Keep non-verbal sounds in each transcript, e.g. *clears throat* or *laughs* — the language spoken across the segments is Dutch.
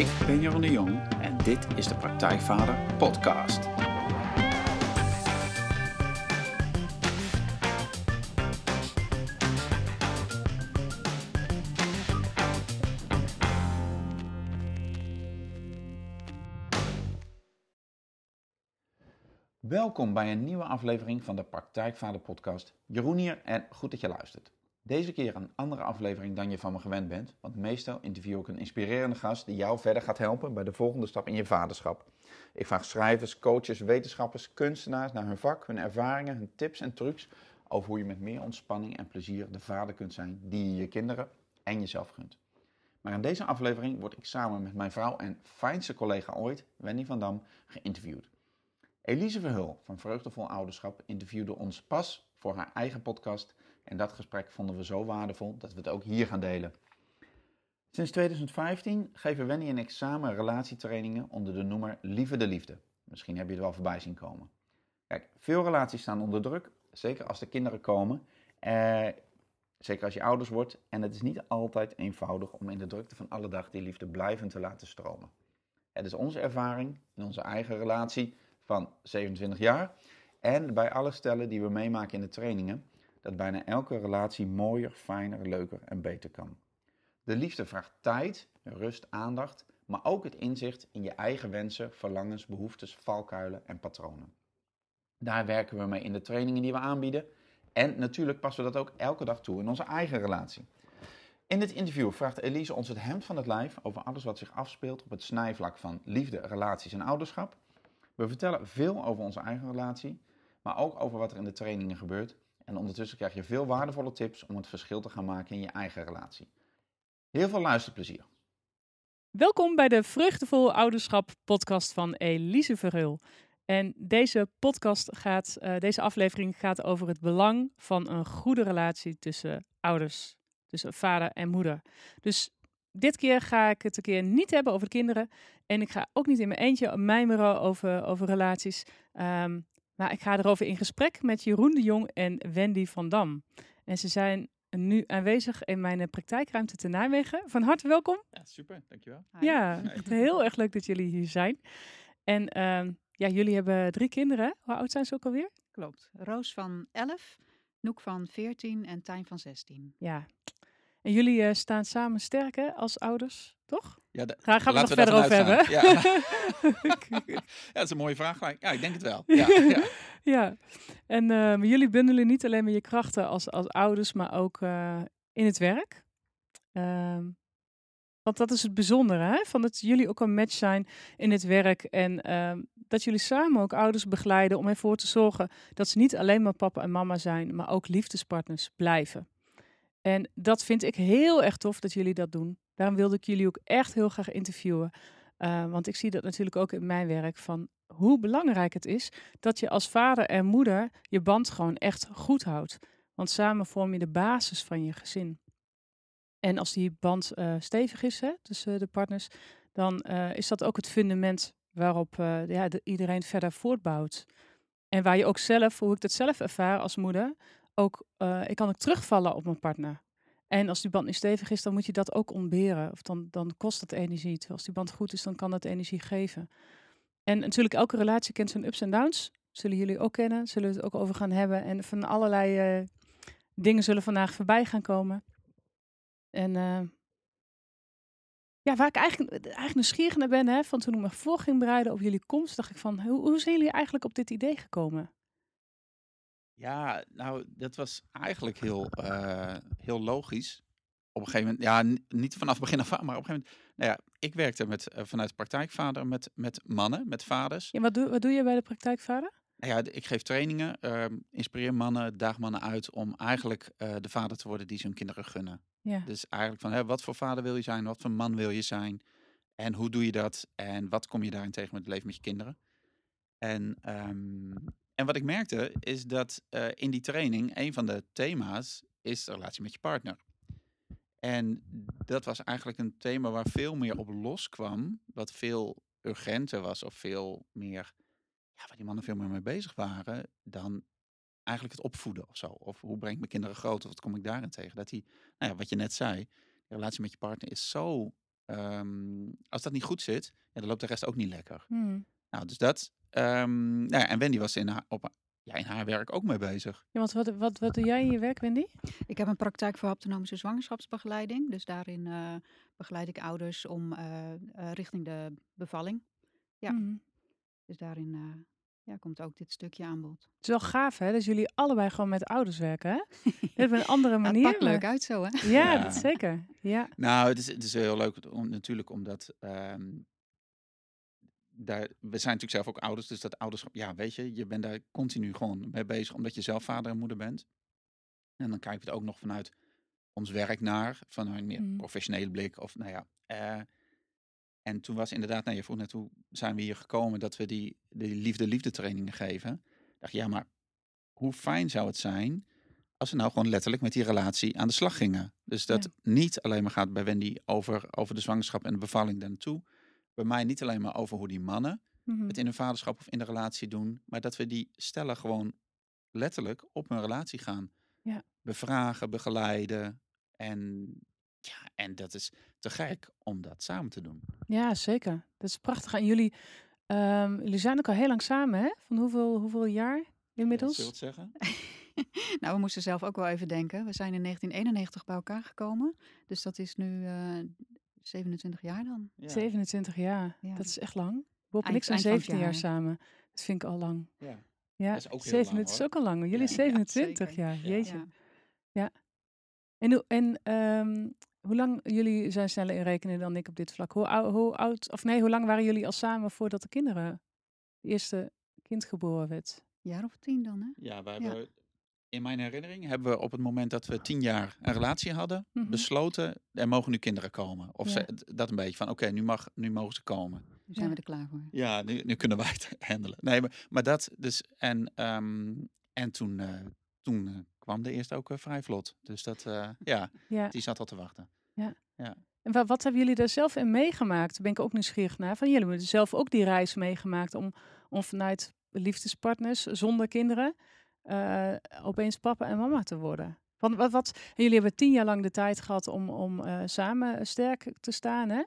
Ik ben Jeroen de Jong en dit is de Praktijkvader Podcast. Welkom bij een nieuwe aflevering van de Praktijkvader Podcast. Jeroen hier en goed dat je luistert. Deze keer een andere aflevering dan je van me gewend bent, want meestal interview ik een inspirerende gast die jou verder gaat helpen bij de volgende stap in je vaderschap. Ik vraag schrijvers, coaches, wetenschappers, kunstenaars naar hun vak, hun ervaringen, hun tips en trucs over hoe je met meer ontspanning en plezier de vader kunt zijn die je je kinderen en jezelf gunt. Maar in deze aflevering word ik samen met mijn vrouw en fijnste collega ooit, Wendy van Dam, geïnterviewd. Elise Verhul van Vreugdevol Ouderschap interviewde ons pas voor haar eigen podcast en dat gesprek vonden we zo waardevol dat we het ook hier gaan delen. Sinds 2015 geven Wendy en ik samen relatietrainingen onder de noemer Lieve de Liefde. Misschien heb je het wel voorbij zien komen. Kijk, veel relaties staan onder druk, zeker als de kinderen komen. Eh, zeker als je ouders wordt. En het is niet altijd eenvoudig om in de drukte van alle dag die liefde blijvend te laten stromen. Het is onze ervaring in onze eigen relatie van 27 jaar. En bij alle stellen die we meemaken in de trainingen, dat bijna elke relatie mooier, fijner, leuker en beter kan. De liefde vraagt tijd, rust, aandacht, maar ook het inzicht in je eigen wensen, verlangens, behoeftes, valkuilen en patronen. Daar werken we mee in de trainingen die we aanbieden. En natuurlijk passen we dat ook elke dag toe in onze eigen relatie. In dit interview vraagt Elise ons het hemd van het lijf over alles wat zich afspeelt op het snijvlak van liefde, relaties en ouderschap. We vertellen veel over onze eigen relatie, maar ook over wat er in de trainingen gebeurt en ondertussen krijg je veel waardevolle tips om het verschil te gaan maken in je eigen relatie. Heel veel luisterplezier. Welkom bij de Vruchtevol Ouderschap podcast van Elise Verheul. En deze podcast gaat, uh, deze aflevering gaat over het belang van een goede relatie tussen ouders, tussen vader en moeder. Dus dit keer ga ik het een keer niet hebben over de kinderen. En ik ga ook niet in mijn eentje mijmeren over, over relaties. Um, maar ik ga erover in gesprek met Jeroen de Jong en Wendy van Dam. En ze zijn nu aanwezig in mijn praktijkruimte te Nijmegen. Van harte welkom. Ja, super, dankjewel. Hi. Ja, *laughs* echt heel erg leuk dat jullie hier zijn. En uh, ja, jullie hebben drie kinderen. Hoe oud zijn ze ook alweer? Klopt. Roos van 11, Noek van 14 en Tijn van 16. Ja. En jullie uh, staan samen sterk als ouders, toch? Ja, Daar gaan we het nog verder over hebben. Ja. *laughs* *laughs* ja, dat is een mooie vraag. Ja, ik denk het wel. Ja, *laughs* ja. ja. en uh, jullie bundelen niet alleen maar je krachten als, als ouders, maar ook uh, in het werk. Uh, want dat is het bijzondere, hè? van dat jullie ook een match zijn in het werk. En ehm, dat jullie samen ook ouders begeleiden om ervoor te zorgen dat ze niet alleen maar papa en mama zijn, maar ook liefdespartners blijven. En dat vind ik heel erg tof dat jullie dat doen. Daarom wilde ik jullie ook echt heel graag interviewen. Uh, want ik zie dat natuurlijk ook in mijn werk van hoe belangrijk het is dat je als vader en moeder je band gewoon echt goed houdt. Want samen vorm je de basis van je gezin. En als die band uh, stevig is hè, tussen de partners, dan uh, is dat ook het fundament waarop ja, de, iedereen verder voortbouwt. En waar je ook zelf, hoe ik dat zelf ervaar als moeder, ook, ik kan ook terugvallen op mijn partner. En als die band niet stevig is, dan moet je dat ook ontberen. Of dan, dan kost dat energie. Terwijl als die band goed is, dan kan dat energie geven. En natuurlijk, elke relatie kent zijn ups en downs. Zullen jullie ook kennen. Zullen we het ook over gaan hebben. En van allerlei uh, dingen zullen vandaag voorbij gaan komen. En uh, ja, waar ik eigenlijk, eigenlijk nieuwsgierig naar ben, hè, van toen ik me voor ging bereiden op jullie komst, dacht ik van, hoe, hoe zijn jullie eigenlijk op dit idee gekomen? Ja, nou, dat was eigenlijk heel, uh, heel logisch. Op een gegeven moment, ja, niet vanaf het begin af aan, maar op een gegeven moment, nou ja, ik werkte met, uh, vanuit praktijkvader met, met mannen, met vaders. Ja, wat doe, wat doe je bij de praktijkvader? Nou ja, ik geef trainingen, uh, inspireer mannen, daag mannen uit om eigenlijk uh, de vader te worden die ze hun kinderen gunnen. Ja. Dus eigenlijk van, hè, wat voor vader wil je zijn, wat voor man wil je zijn en hoe doe je dat en wat kom je daarin tegen met het leven met je kinderen. En um, en wat ik merkte is dat uh, in die training een van de thema's is de relatie met je partner. En dat was eigenlijk een thema waar veel meer op loskwam, wat veel urgenter was of veel meer, ja, waar die mannen veel meer mee bezig waren dan eigenlijk het opvoeden of zo. Of hoe breng ik mijn kinderen groot of wat kom ik daarin tegen? Dat die, nou ja, wat je net zei, de relatie met je partner is zo ehm, als dat niet goed zit, ja, dan loopt de rest ook niet lekker. Hmm. Nou, dus dat. Ehm, nou ja, en Wendy was in haar, op, ja, in haar werk ook mee bezig. Ja, want wat, wat, wat doe jij in je werk, Wendy? Ik heb een praktijk voor haptonomische zwangerschapsbegeleiding. Dus daarin eh, begeleid ik ouders om eh, eh, richting de bevalling. Ja. Hmm. Dus daarin eh, ja, komt ook dit stukje aan bod. Het is wel gaaf, hè? Dat jullie allebei gewoon met ouders werken, hè? Dit op een andere *laughs* Het manier. pakt leuk uit zo, hè? Ja, Ja. dat zeker. Ja. Nou, het is, het is heel leuk om, natuurlijk omdat. ehm, daar, we zijn natuurlijk zelf ook ouders, dus dat ouderschap, ja, weet je, je bent daar continu gewoon mee bezig, omdat je zelf vader en moeder bent. En dan kijken we het ook nog vanuit ons werk naar, van een meer Mhm. professionele blik. Of nou ja. eh, en toen was inderdaad, nou, je vroeg net hoe zijn we hier gekomen dat we die, die liefde-liefde trainingen geven. Ik dacht, ja, maar hoe fijn zou het zijn als we nou gewoon letterlijk met die relatie aan de slag gingen. Dus dat Ja. niet alleen maar gaat bij Wendy over, over de zwangerschap en de bevalling daar naartoe. Bij mij niet alleen maar over hoe die mannen Mhm. het in hun vaderschap of in de relatie doen. Maar dat we die stellen gewoon letterlijk op hun relatie gaan. Ja. Bevragen, begeleiden. En, ja, en dat is te gek om dat samen te doen. Ja, zeker. Dat is prachtig. En jullie, ehm, jullie zijn ook al heel lang samen, hè? Van hoeveel, hoeveel jaar inmiddels? Het zeggen? *laughs* nou, we moesten zelf ook wel even denken. We zijn in 1991 bij elkaar gekomen. Dus dat is nu eh 27 jaar dan. Ja. 27 jaar. Ja. Dat is echt lang. Bob en ik zijn eind van het 17 jaar jaar. samen. Dat vind ik al lang. ja. Ja, Dat is ook lang, Het is hoor. ook al lang. Jullie Ja. 27 *laughs* zeker. jaar. Ja. Jeetje. Ja. En, hoe, en ehm, hoe lang, jullie zijn sneller in rekenen dan ik op dit vlak. Hoe, ou- hoe oud, of nee, hoe lang waren jullie al samen voordat de kinderen, het eerste kind geboren werd? Jaar of tien dan, hè? Ja, we hebben, in mijn herinnering hebben we op het moment dat we tien jaar een relatie hadden, Mhm. besloten, er mogen nu kinderen komen. Of Ja. ze, dat een beetje van, oké, nu, mag, nu mogen ze komen. Nu zijn Ja. we er klaar voor. Ja, nu, nu kunnen wij het *laughs* handelen. Nee, maar, maar dat dus, en, ehm, en toen, eh, toen eh, kwam de eerste ook eh, vrij vlot. Dus dat, ja, *laughs* Ja. die zat al te wachten. En wat, wat hebben jullie daar zelf in meegemaakt? Daar ben ik ook nieuwsgierig naar. Van jullie hebben zelf ook die reis meegemaakt om, om vanuit liefdespartners zonder kinderen eh, opeens papa en mama te worden. Want wat, wat, jullie hebben tien jaar lang de tijd gehad om, om eh, samen sterk te staan, hè?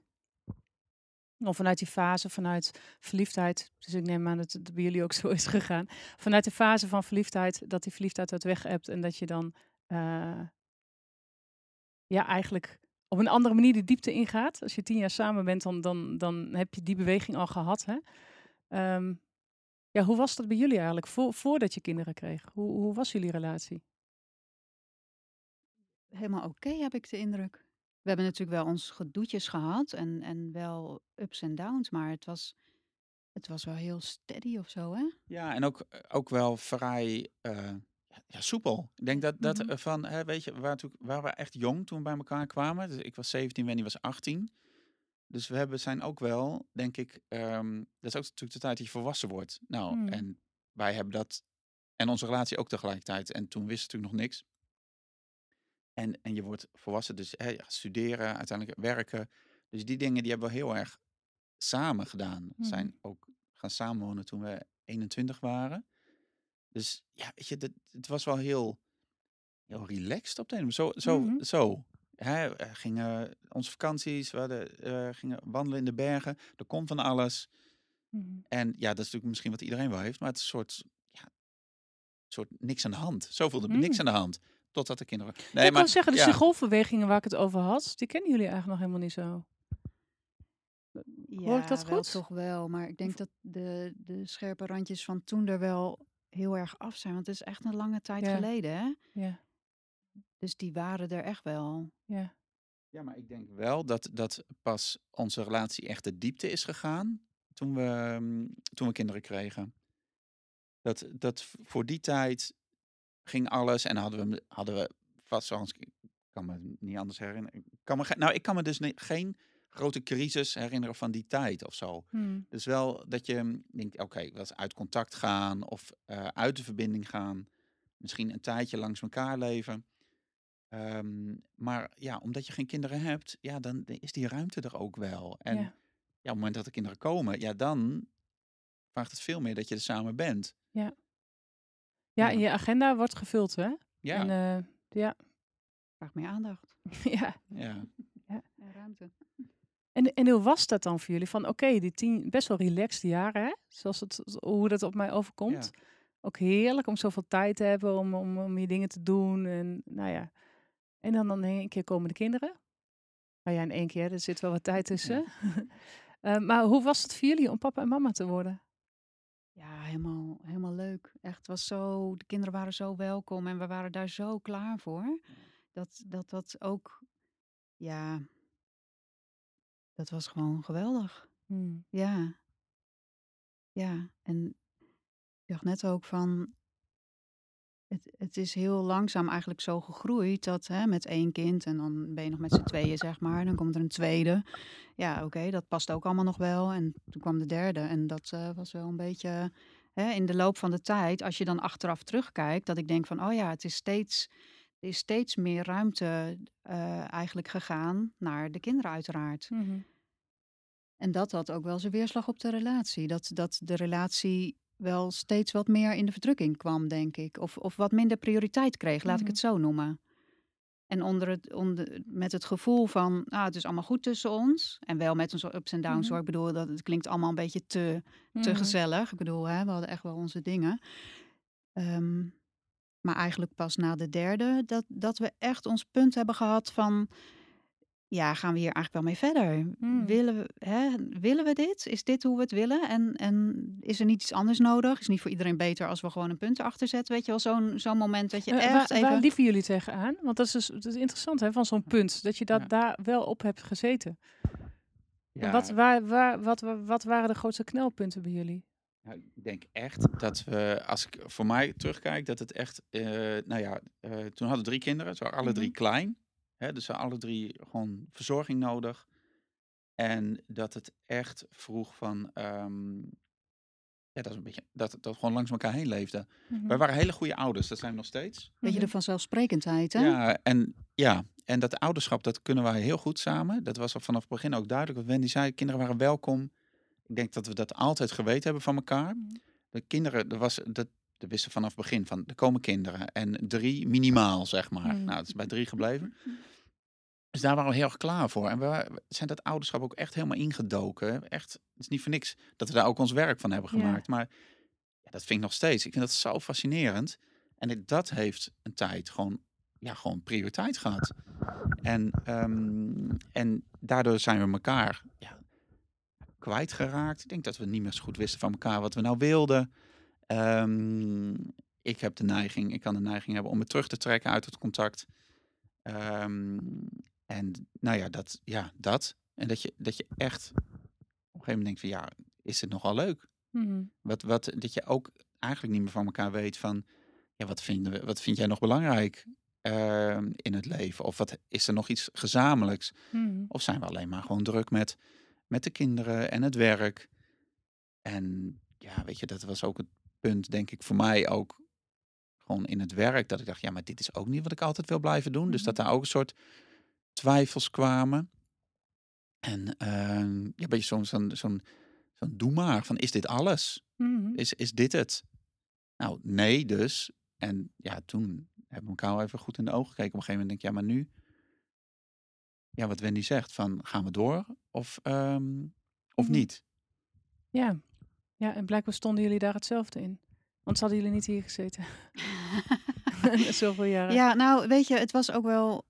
Of vanuit die fase, vanuit verliefdheid. Dus ik neem aan dat het bij jullie ook zo is gegaan. Vanuit de fase van verliefdheid, dat die verliefdheid uit weg hebt en dat je dan eh, ja, eigenlijk op een andere manier de diepte ingaat. Als je tien jaar samen bent, dan, dan, dan heb je die beweging al gehad. Hè? Ehm, ja, hoe was dat bij jullie eigenlijk voor, voordat je kinderen kreeg? Hoe, hoe was jullie relatie? Helemaal oké, heb ik de indruk. We hebben natuurlijk wel ons gedoetjes gehad en, en wel ups en downs, maar het was, het was wel heel steady of zo, hè? Ja, en ook, ook wel vrij eh, ja, soepel. Ik denk dat, dat Mhm. eh, van, hè, weet je, we waren, waren we echt jong toen we bij elkaar kwamen. Dus ik was 17, Wendy was 18. Dus we hebben, zijn ook wel, denk ik, ehm, dat is ook natuurlijk de tijd dat je volwassen wordt. Nou, Hmm. en wij hebben dat, en onze relatie ook tegelijkertijd. En toen wist natuurlijk nog niks. En, en je wordt volwassen, dus hè, studeren, uiteindelijk werken. Dus die dingen die hebben we heel erg samen gedaan. We zijn Mhm. ook gaan samenwonen toen we 21 waren. Dus ja, weet je, dat, het was wel heel, heel relaxed op de een Zo, zo, Mhm. zo. Hè, we gingen onze vakanties, we hadden, eh, gingen wandelen in de bergen. Er kon van alles. En ja, dat is natuurlijk misschien wat iedereen wel heeft, maar het is een soort, ja, soort niks aan de hand. Zo voelde het niks Mm. aan de hand. Totdat de kinderen. ik kan zeggen, dus ja, die golfbewegingen waar ik het over had, die kennen jullie eigenlijk nog helemaal niet zo. Hoor ik dat goed? toch wel, maar ik denk dat de, de scherpe randjes van toen er wel heel erg af zijn, want het is echt een lange tijd Ja. geleden, hè? Ja, Dus die waren er echt wel. Ja. Ja, maar ik denk wel dat, dat pas onze relatie echt de diepte is gegaan toen we, mm, toen we kinderen kregen. Dat, dat voor die tijd ging alles en hadden we, hadden we vast zoals ik kan me niet anders herinneren. Ik Kan me, nou, ik kan me dus ne- geen grote crisis herinneren van die tijd of zo. Hmm. Dus wel dat je mm, denkt, oké, dat is uit contact gaan of eh, uit de verbinding gaan. Misschien een tijdje langs elkaar leven. Ehm, maar ja, omdat je geen kinderen hebt, ja, dan is die ruimte er ook wel. En ja. ja. op het moment dat de kinderen komen, ja, dan vraagt het veel meer dat je er samen bent. Ja, Ja. en je agenda wordt gevuld, hè? Ja, En, eh, ja. Vraag meer aandacht *laughs* ja. ja. *laughs* en ruimte. En, en hoe was dat dan voor jullie? Van oké, die tien best wel relaxed jaren, hè? Zoals het, hoe dat op mij overkomt. Ook heerlijk om zoveel tijd te hebben om, om, om je dingen te doen. En nou ja. En dan, dan in één keer komen de kinderen. Nou ja, in één keer, er zit wel wat tijd tussen. *laughs* Eh, maar hoe was het voor jullie om papa en mama te worden? Ja, helemaal, helemaal leuk. Echt, was zo, de kinderen waren zo welkom en we waren daar zo klaar voor. Dat dat, dat ook, ja, dat was gewoon geweldig. Hmm. Ja. Ja, en ik dacht net ook van, het, het is heel langzaam eigenlijk zo gegroeid dat hè, met één kind en dan ben je nog met z'n tweeën, zeg maar. Dan komt er een tweede. Ja, oké, dat past ook allemaal nog wel. En toen kwam de derde en dat eh, was wel een beetje hè, in de loop van de tijd, als je dan achteraf terugkijkt, dat ik denk van, oh ja, het is steeds, er is steeds meer ruimte uh, eigenlijk gegaan naar de kinderen uiteraard. Mhm. En dat had ook wel zijn weerslag op de relatie. Dat, dat de relatie wel steeds wat meer in de verdrukking kwam, denk ik. Of, of wat minder prioriteit kreeg, laat ik Mhm. het zo noemen. En onder het, onder, met het gevoel van, ah, het is allemaal goed tussen ons. En wel met onze ups en downs Mhm. hoor. Ik bedoel, dat, het klinkt allemaal een beetje te, te Mhm. gezellig. Ik bedoel, hè, we hadden echt wel onze dingen. Ehm, maar eigenlijk pas na de derde, dat, dat we echt ons punt hebben gehad van... Ja, gaan we hier eigenlijk wel mee verder? Mm. Willen, we, hè, willen we dit? Is dit hoe we het willen? En, en is er niet iets anders nodig? Is niet voor iedereen beter als we gewoon een punt erachter zetten? Weet je wel, zo'n zo'n moment dat je Eh, echt waar, even... waar liepen jullie tegenaan? Want dat is, dus, dat is interessant hè, van zo'n punt. Dat je dat Ja. daar wel op hebt gezeten. En Ja, Wat, waar, waar, wat, wa- wat waren de grootste knelpunten bij jullie? Nou, ik denk echt dat we, als ik voor mij terugkijk, dat het echt, eh, nou ja, eh, toen hadden we drie kinderen, ze waren alle drie Mhm. klein. Hè, dus ze hadden alle drie gewoon verzorging nodig. En dat het echt vroeg van, ehm, ja, dat is een beetje, dat het dat gewoon langs elkaar heen leefde. Mhm. Wij waren hele goede ouders, dat zijn we nog steeds. Weet je, Mhm. de vanzelfsprekendheid, hè? Ja, en ja, en dat ouderschap, dat kunnen wij heel goed samen. Dat was al vanaf het begin ook duidelijk. Wat Wendy zei, kinderen waren welkom. Ik denk dat we dat altijd geweten hebben van elkaar. Mhm. De kinderen, er was, dat, dat wisten vanaf het begin van, er komen kinderen. En drie minimaal, zeg maar. Mhm. Nou, het is bij drie gebleven. Dus daar waren we heel erg klaar voor. En we zijn dat ouderschap ook echt helemaal ingedoken. Echt, het is niet voor niks dat we daar ook ons werk van hebben Ja. gemaakt. Maar ja, dat vind ik nog steeds. Ik vind dat zo fascinerend. En dat heeft een tijd gewoon, ja, gewoon prioriteit gehad. En, ehm, en daardoor zijn we elkaar ja, kwijtgeraakt. Ik denk dat we niet meer zo goed wisten van elkaar wat we nou wilden. Ehm, ik heb de neiging, ik kan de neiging hebben om me terug te trekken uit het contact. Ehm, en nou ja, dat, ja, dat. En dat je, dat je echt op een gegeven moment denkt van ja, is het nogal leuk? Mhm. Wat, wat, dat je ook eigenlijk niet meer van elkaar weet van, ja, wat, vinden we, wat vind jij nog belangrijk ehm, in het leven? Of wat is er nog iets gezamenlijks? Mhm. Of zijn we alleen maar gewoon druk met, met de kinderen en het werk? En ja, weet je, dat was ook het punt, denk ik, voor mij ook gewoon in het werk. Dat ik dacht, ja, maar dit is ook niet wat ik altijd wil blijven doen. Dus dat Mhm. daar ook een soort twijfels kwamen. En ehm ja, een beetje zo'n zo'n zo'n zo'n doe maar, van is dit alles? Mhm. Is, is dit het? Nou, nee dus. En ja, toen hebben we elkaar wel even goed in de ogen gekeken. Op een gegeven moment denk ik, ja, maar nu... Ja, wat Wendy zegt, van gaan we door of, ehm, of Mhm. niet? Ja. ja, en blijkbaar stonden jullie daar hetzelfde in. Want hadden jullie niet hier gezeten. *laughs* *laughs* Zoveel jaren. Ja, nou, weet je, het was ook wel.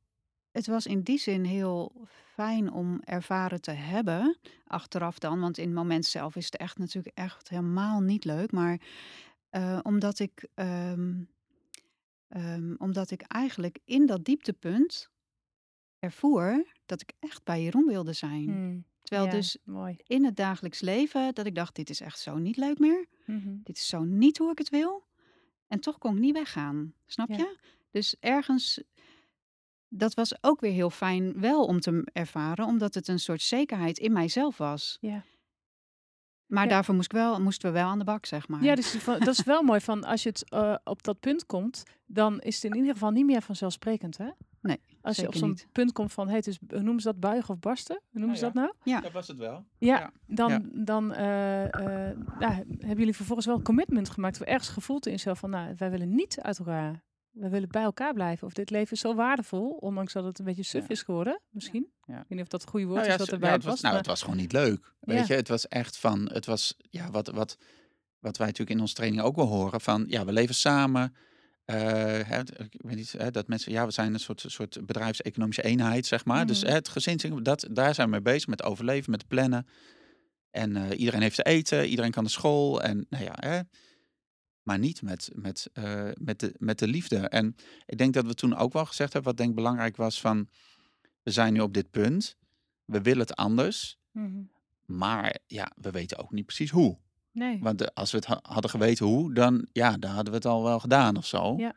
Het was in die zin heel fijn om ervaren te hebben. Achteraf dan. Want in het moment zelf is het echt natuurlijk echt helemaal niet leuk. Maar eh, omdat ik. ehm, omdat ik eigenlijk in dat dieptepunt ervoer dat ik echt bij Jeroen wilde zijn. Mm. Terwijl Ja, dus Mooi. in het dagelijks leven dat ik dacht, dit is echt zo niet leuk meer. Mhm. Dit is zo niet hoe ik het wil. En toch kon ik niet weggaan. Snap Ja. je? Dus ergens, dat was ook weer heel fijn wel om te ervaren, omdat het een soort zekerheid in mijzelf was. Ja. Maar Ja. daarvoor moest ik wel, moesten we wel aan de bak, zeg maar. Ja, dus dat is wel mooi van als je het eh, op dat punt komt, dan is het in ieder geval niet meer vanzelfsprekend, hè? Nee, Als je op zo'n punt komt van, hey, is, hoe noemen ze dat buigen of barsten? Hoe noemen ze Ja, dat nou? Ja. Dat was het wel. Ja, Ja. dan, Ja. dan eh, eh, nou, hebben jullie vervolgens wel een commitment gemaakt, of ergens gevoeld in jezelf van, nou, wij willen niet uit elkaar. We willen bij elkaar blijven. Of dit leven is zo waardevol, ondanks dat het een beetje suf Ja. is geworden, misschien. Ja. Ik weet niet of dat het goede woord Nou is wat zo- erbij ja, het was, nou, maar- het was gewoon niet leuk. Weet je, het was echt van, het was, ja, wat, wat, wat wij natuurlijk in onze training ook wel horen, van, ja, we leven samen. Eh, hè, ik weet niet, hè, dat mensen, ja, we zijn een soort, soort bedrijfseconomische eenheid, zeg maar. Dus Mhm. hè, het gezin, dat, daar zijn we mee bezig, met overleven, met plannen. En eh, iedereen heeft te eten, iedereen kan naar school. En nou ja, hè, maar niet met, met, eh, met, de, met de liefde. En ik denk dat we toen ook wel gezegd hebben, wat denk ik belangrijk was van, we zijn nu op dit punt, we willen het anders, Mhm. maar ja, we weten ook niet precies hoe. Nee. Want eh, als we het ha- hadden geweten hoe, dan, ja, dan hadden we het al wel gedaan of zo. Ja.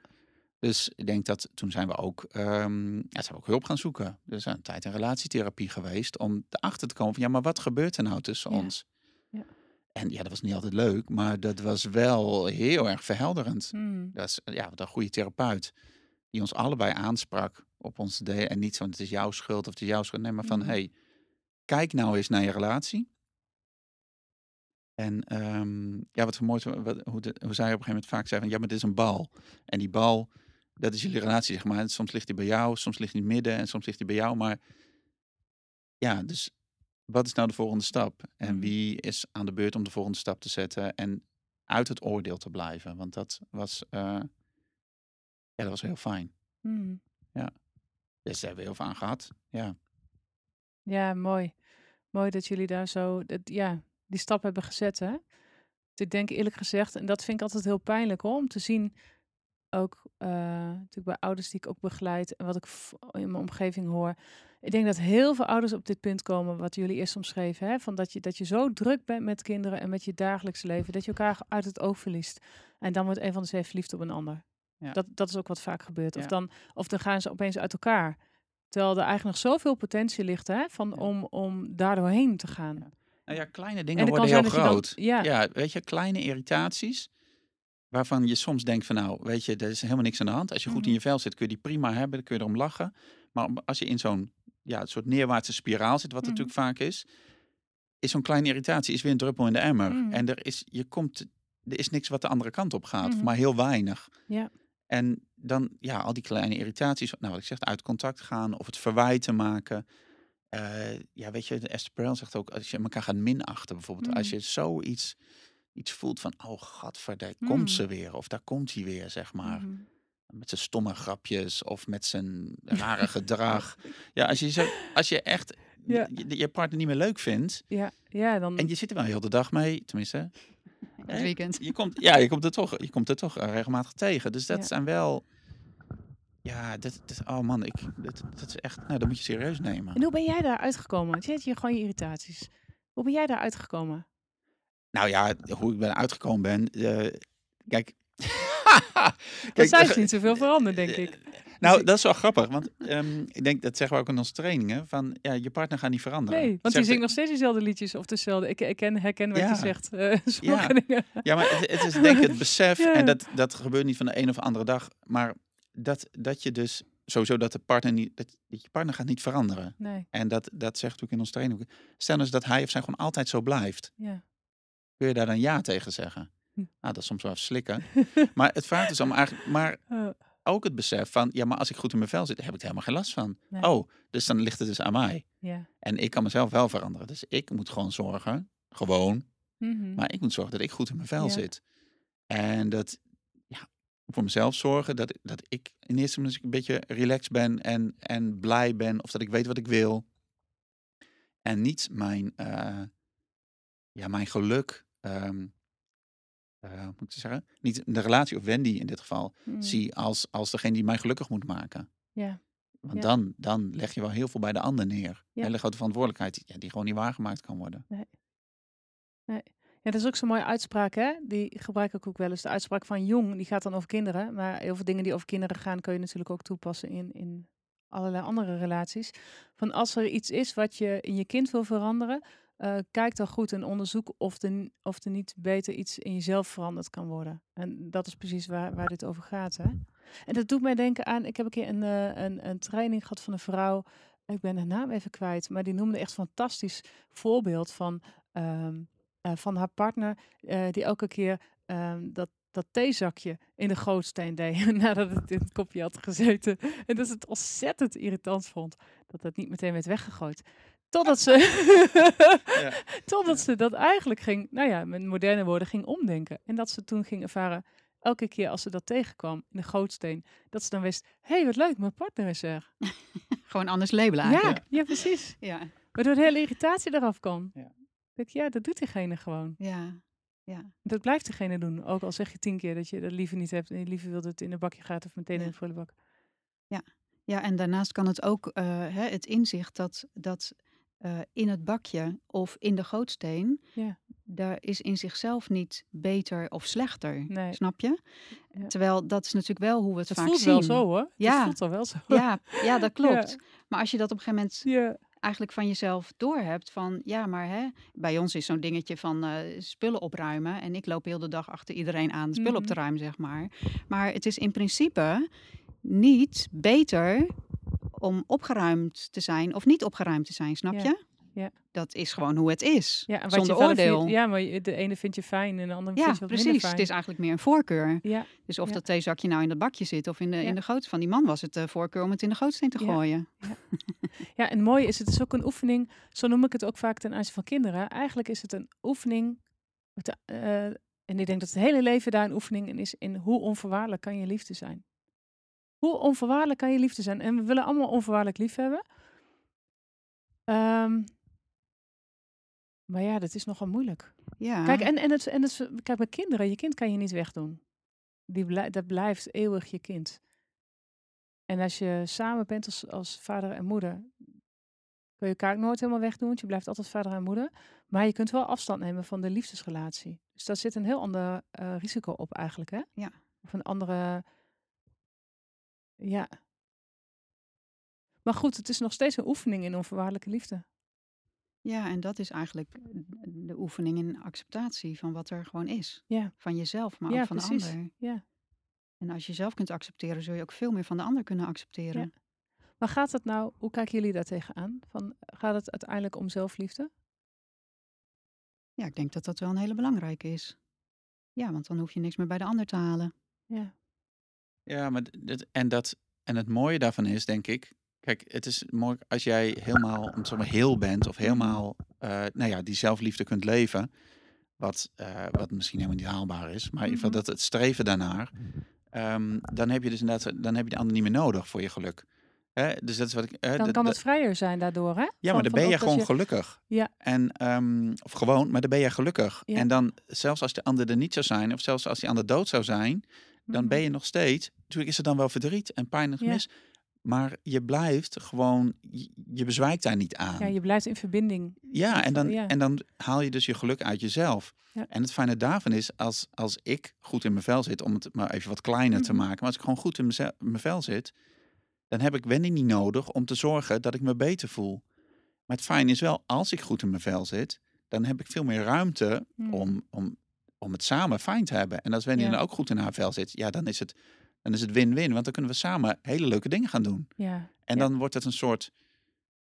Dus ik denk dat toen zijn we ook, ehm, ja, zijn we ook hulp gaan zoeken. Er is een tijd in relatietherapie geweest om erachter te komen van, ja, maar wat gebeurt er nou tussen Ja. ons? En ja, dat was niet altijd leuk, maar dat was wel heel erg verhelderend. Mhm. Dat is ja, wat een goede therapeut die ons allebei aansprak op ons idee. En niet zo, het is jouw schuld of het is jouw schuld. Nee, maar van, Mhm. hey, kijk nou eens naar je relatie. En ehm, ja, wat zo mooi wat, hoe, de, hoe zij op een gegeven moment vaak zei van, ja, maar dit is een bal. En die bal, dat is jullie relatie, zeg maar. En soms ligt die bij jou, soms ligt die midden en soms ligt die bij jou. Maar ja, dus wat is nou de volgende stap? En Mhm. wie is aan de beurt om de volgende stap te zetten en uit het oordeel te blijven? Want dat was, eh, ja, dat was heel fijn. Mhm. Dus daar hebben we heel veel aan gehad. Ja, Ja, mooi. Mooi dat jullie daar zo dat, ja, die stap hebben gezet. Hè? Ik denk eerlijk gezegd, en dat vind ik altijd heel pijnlijk hoor, om te zien, ook eh, natuurlijk bij ouders die ik ook begeleid en wat ik in mijn omgeving hoor. Ik denk dat heel veel ouders op dit punt komen, wat jullie eerst omschreven, hè? van dat je, dat je zo druk bent met kinderen en met je dagelijks leven, dat je elkaar uit het oog verliest. En dan wordt een van de twee verliefd op een ander. Ja. Dat, dat is ook wat vaak gebeurt. Of, dan, of dan gaan ze opeens uit elkaar. Terwijl er eigenlijk nog zoveel potentie ligt hè, van, Ja. om, om daar doorheen te gaan. Ja. nou ja, kleine En dingen worden heel dan- groot. ja. weet je, kleine irritaties. Waarvan je soms denkt van nou, weet je, er is helemaal niks aan de hand. Als je goed in Mhm. je vel zit, kun je die prima hebben. Dan kun je erom lachen. Maar als je in zo'n ja, een soort neerwaartse spiraal zit, wat Mhm. het natuurlijk vaak is. Is zo'n kleine irritatie is weer een druppel in de emmer. Mhm. En er is, je komt, er is niks wat de andere kant op gaat. Mhm. Maar heel weinig. Ja. En dan, ja, al die kleine irritaties. Nou, wat ik zeg, uit contact gaan. Of het verwijten maken. Eh, ja, weet je, Esther Perel zegt ook, als je elkaar gaat minachten bijvoorbeeld. Als Mhm. je zoiets iets voelt van, oh Mhm. komt ze weer. Of daar komt hij weer, zeg maar. Mhm. Met zijn stomme grapjes of met zijn *laughs* rare gedrag. Ja, als je, zo, als je echt *laughs* Ja. je, je partner niet meer leuk vindt. Ja, ja, dan... En je zit er wel heel de dag mee, tenminste. *laughs* Het weekend. Je komt, ja, je komt er toch, je komt er toch eh, regelmatig tegen. Dus dat Ja. zijn wel... Ja, dat, dat, oh man, ik, dat, dat is echt... Nou, dat moet je serieus nemen. En hoe ben jij daar uitgekomen? Want je hebt hier gewoon je irritaties. Hoe ben jij daar uitgekomen? Nou ja, hoe ik ben uitgekomen ben... eh, kijk... Zijn eh, ze niet zoveel veranderd, denk ik. Nou, dat is wel grappig, want ehm, ik denk, dat zeggen we ook in onze trainingen, van ja, je partner gaat niet veranderen. Nee, want die zingt nog steeds dezelfde liedjes of dezelfde. Ik, ik ken, herken wat Ja. je zegt. eh, Ja. Ja, maar het, het is denk ik het besef, *laughs* Ja. en dat, dat gebeurt niet van de een of andere dag, maar dat, dat je dus sowieso dat de partner niet, dat, je partner gaat niet veranderen. Nee, En dat, dat zegt ook in ons training. ook. Stel eens dat hij of zij gewoon altijd zo blijft. ja. Kun je daar dan ja tegen zeggen? *laughs* Nou, dat is soms wel even slikken. *laughs* maar het vraagt dus om eigenlijk, maar Oh, ook het besef van, ja, maar als ik goed in mijn vel zit, heb ik er helemaal geen last van. nee. Oh, dus dan ligt het dus aan mij. Ja. En ik kan mezelf wel veranderen. Dus ik moet gewoon zorgen, gewoon, Mhm. maar ik moet zorgen dat ik goed in mijn vel Ja. zit. En dat, ja, voor mezelf zorgen dat, dat ik in eerste instantie een beetje relaxed ben en, en blij ben. Of dat ik weet wat ik wil. En niet mijn, eh, ja, mijn geluk, ehm, hoe moet ik zeggen? Niet de relatie of Wendy in dit geval, Mhm. zie als, als degene die mij gelukkig moet maken. Ja. Want Ja. dan, dan leg je wel heel veel bij de ander neer. Ja. Hele grote verantwoordelijkheid die, ja, die gewoon niet waargemaakt kan worden. Ja, dat is ook zo'n mooie uitspraak, hè? Die gebruik ik ook wel eens. De uitspraak van Jong, die gaat dan over kinderen. Maar heel veel dingen die over kinderen gaan, kun je natuurlijk ook toepassen in, in allerlei andere relaties. Van als er iets is wat je in je kind wil veranderen, eh, kijk dan goed en onderzoek of er, of er niet beter iets in jezelf veranderd kan worden. En dat is precies waar, waar dit over gaat, hè? En dat doet mij denken aan, ik heb een keer een, eh, een, een training gehad van een vrouw, ik ben haar naam even kwijt, maar die noemde echt een fantastisch voorbeeld van... ehm, eh, van haar partner, die elke keer ehm, dat, dat theezakje in de gootsteen deed *laughs* nadat het in het kopje had gezeten. En dat ze het ontzettend irritant vond. dat het niet meteen werd weggegooid. Totdat ze, *laughs* Ja. totdat ze dat eigenlijk ging, nou ja, met moderne woorden ging omdenken. En dat ze toen ging ervaren, elke keer als ze dat tegenkwam in de gootsteen, dat ze dan wist, hé, hey, wat leuk, mijn partner is er. *laughs* Gewoon anders labelen Ja, eigenlijk. ja, precies. *laughs* Ja. Waardoor de hele irritatie eraf kan. Ja. Ik, ja, dat doet diegene gewoon. Ja. Ja. Dat blijft diegene doen. Ook al zeg je tien keer dat je dat liever niet hebt en je liever wilt dat het in een bakje gaat of meteen Ja. in de prullenbak. Ja, en daarnaast kan het ook eh, hè, het inzicht dat, dat eh, in het bakje of in de gootsteen, Ja. daar is in zichzelf niet beter of slechter. Nee. Snap je? Ja. Terwijl dat is natuurlijk wel hoe we het Het vaak voelt zien. wel zo hoor. Ja. Het voelt wel zo. Ja, ja, dat *laughs* klopt. Ja. Maar als je dat op een gegeven moment eigenlijk van jezelf doorhebt van ja, maar hè, bij ons is zo'n dingetje van eh, spullen opruimen en ik loop heel de dag achter iedereen aan spullen op te Mhm. ruimen, zeg maar. Maar het is in principe niet beter om opgeruimd te zijn of niet opgeruimd te zijn, snap Ja, je? ja. Dat is gewoon hoe het is. Ja, en zonder oordeel. Vindt, ja, maar de ene vind je fijn en de andere Ja, vind je wat precies. fijn. Het is eigenlijk meer een voorkeur. Ja, Dus of Ja. dat theezakje nou in dat bakje zit of in de, Ja. in de goot van die man was het de voorkeur om het in de gootsteen te gooien. ja, en mooi is, het is ook een oefening, zo noem ik het ook vaak ten aanzien van kinderen. Eigenlijk is het een oefening, met, eh, en ik denk dat het hele leven daar een oefening in is, in hoe onvoorwaardelijk kan je liefde zijn. Hoe onvoorwaardelijk kan je liefde zijn? En we willen allemaal onvoorwaardelijk lief hebben. Ehm, maar ja, dat is nogal moeilijk. Ja. Kijk, en, en, het, en het, kijk, bij kinderen, je kind kan je niet wegdoen. Die blij- dat blijft eeuwig je kind. En als je samen bent als, als vader en moeder, kun je elkaar ook nooit helemaal wegdoen, want je blijft altijd vader en moeder. Maar je kunt wel afstand nemen van de liefdesrelatie. Dus daar zit een heel ander eh, risico op eigenlijk, hè? Ja. Of een andere... Ja. Maar goed, het is nog steeds een oefening in onvoorwaardelijke liefde. Ja, en dat is eigenlijk de oefening in acceptatie van wat er gewoon is. Ja. Van jezelf, maar Ja, ook van precies. de ander. Ja. En als je zelf kunt accepteren, zul je ook veel meer van de ander kunnen accepteren. Maar gaat het nou, hoe kijken jullie daar tegenaan? Van, gaat het uiteindelijk om zelfliefde? Ja, ik denk dat dat wel een hele belangrijke is. Ja, want dan hoef je niks meer bij de ander te halen. Ja. Ja, maar dit- en, dat, en het mooie daarvan is, denk ik. Kijk, het is mooi als jij helemaal om maar heel bent of helemaal eh, nou ja, die zelfliefde kunt leven. Wat, eh, wat misschien helemaal niet haalbaar is. Maar in ieder geval Mhm. dat het streven daarnaar. ehm, dan heb je dus inderdaad, dan heb je de ander niet meer nodig voor je geluk. Hè? Dus dat is wat ik. eh, Dan kan het vrijer zijn daardoor, hè? ja, Van- maar dan ben je gewoon gelukkig. Ja. En, ehm, of gewoon, maar dan ben je gelukkig. Ja. En dan, zelfs als de ander er niet zou zijn, of zelfs als die ander dood zou zijn, dan Mhm. ben je nog steeds. Natuurlijk is er dan wel verdriet en pijn en Ja. gemis. Maar je blijft gewoon, je, bezwijkt daar niet aan. Ja, je blijft in verbinding. Ja, en dan, Ja. en dan haal je dus je geluk uit jezelf. Ja. En het fijne daarvan is, als, als ik goed in mijn vel zit, om het maar even wat kleiner te Mhm. maken, maar als ik gewoon goed in mijn vel zit, dan heb ik Wendy niet nodig om te zorgen dat ik me beter voel. Maar het fijne is wel, als ik goed in mijn vel zit, dan heb ik veel meer ruimte Hmm. om, om, om het samen fijn te hebben. En als Wendy Ja. dan ook goed in haar vel zit, ja, dan is het dan is het win-win, want dan kunnen we samen hele leuke dingen gaan doen. Ja. En dan wordt het een soort,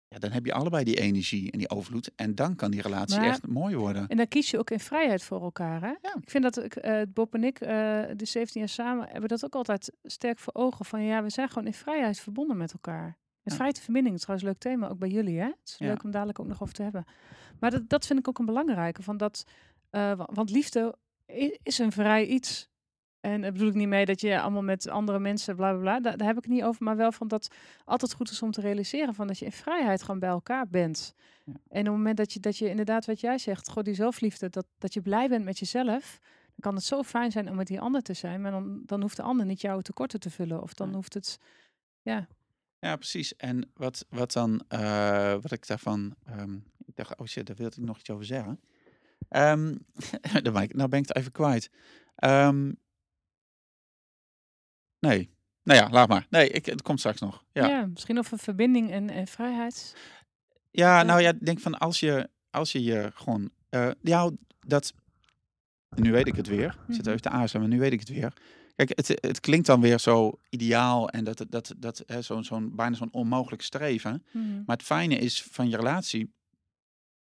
ja, dan heb je allebei die energie en die overvloed. En dan kan die relatie Maar- echt mooi worden. En dan kies je ook in vrijheid voor elkaar, hè? Ja. Ik vind dat ik, eh, Bob en ik, eh, de 17 jaar samen, hebben dat ook altijd sterk voor ogen. Van ja, we zijn gewoon in vrijheid verbonden met elkaar. Met Ja. vrijheid en verbinding, trouwens een leuk thema, ook bij jullie, hè? Het is Ja. leuk om dadelijk ook nog over te hebben. Maar dat, dat vind ik ook een belangrijke, van dat, eh, wa- want liefde is een vrij iets. En daar bedoel ik niet mee dat je allemaal met andere mensen, bla bla bla, daar, daar heb ik het niet over, maar wel van dat altijd goed is om te realiseren van dat je in vrijheid gewoon bij elkaar bent. Ja. En op het moment dat je, dat je inderdaad, wat jij zegt, god die zelfliefde, dat, dat je blij bent met jezelf, dan kan het zo fijn zijn om met die ander te zijn, maar dan, dan hoeft de ander niet jouw tekorten te vullen. Of dan Ja. hoeft het, ja, Ja, precies. En wat, wat dan, eh, wat ik daarvan, ehm, ik dacht, oh shit, daar wilde ik nog iets over zeggen. *laughs* Dan ben ik, nou ben ik het even kwijt. Ehm, nee, nou ja, laat maar. Nee, ik, het komt straks nog. ja. Ja, misschien over verbinding en, en vrijheid. ja, Ja. nou ja, denk van als je, als je je gewoon, eh ja, dat, nu weet ik het weer. Ik zit Mhm. even te aarzelen, maar nu weet ik het weer. Kijk, het, het klinkt dan weer zo ideaal en dat, dat, dat, zo'n, zo'n, bijna zo'n onmogelijk streven. Mhm. Maar het fijne is van je relatie,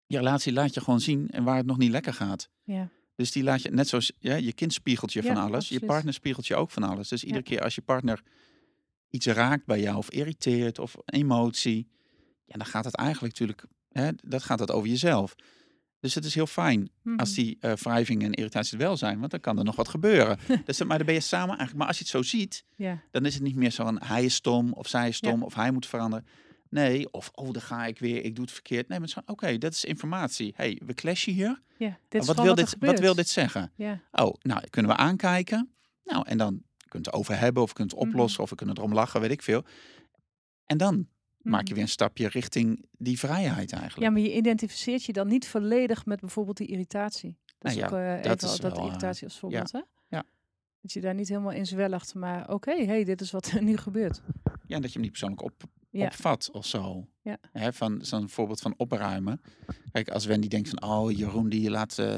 je relatie laat je gewoon zien en waar het nog niet lekker gaat. Ja, Dus die laat je, net zoals ja, je kind spiegelt je Ja, van alles, je partner spiegelt je ook van alles. Dus iedere keer als je partner iets raakt bij jou of irriteert of emotie, ja, dan gaat het eigenlijk natuurlijk, hè, dat gaat het over jezelf. Dus het is heel fijn als Mhm. die eh wrijving en irritatie er wel zijn, want dan kan er nog wat gebeuren. *laughs* dus, maar dan ben je samen eigenlijk. Maar als je het zo ziet, Ja. dan is het niet meer zo van hij is stom of zij is stom of hij moet veranderen. Nee, of oh, daar ga ik weer, ik doe het verkeerd. Nee, maar is oké, dat is informatie. hey, we clashen hier. ja. Dit is wat, wil er dit, wat wil dit zeggen? Ja. Oh, nou, kunnen we aankijken. Nou, en dan kunt het over hebben of kunt het Mhm. oplossen of we kunnen erom lachen, weet ik veel. En dan maak je Mhm. weer een stapje richting die vrijheid eigenlijk. Ja, maar je identificeert je dan niet volledig met bijvoorbeeld die irritatie. Dat is Nou ook ja, eh, dat even is al- dat wel, eh, irritatie als voorbeeld, hè? ja. Dat je daar niet helemaal in zwelgt, maar oké, hey, dit is wat er nu gebeurt. Ja, en dat je hem niet persoonlijk op, Ja. opvat of zo. Ja. Hè, van zo'n voorbeeld van opruimen. Kijk, als Wendy denkt van, oh, Jeroen die laat eh,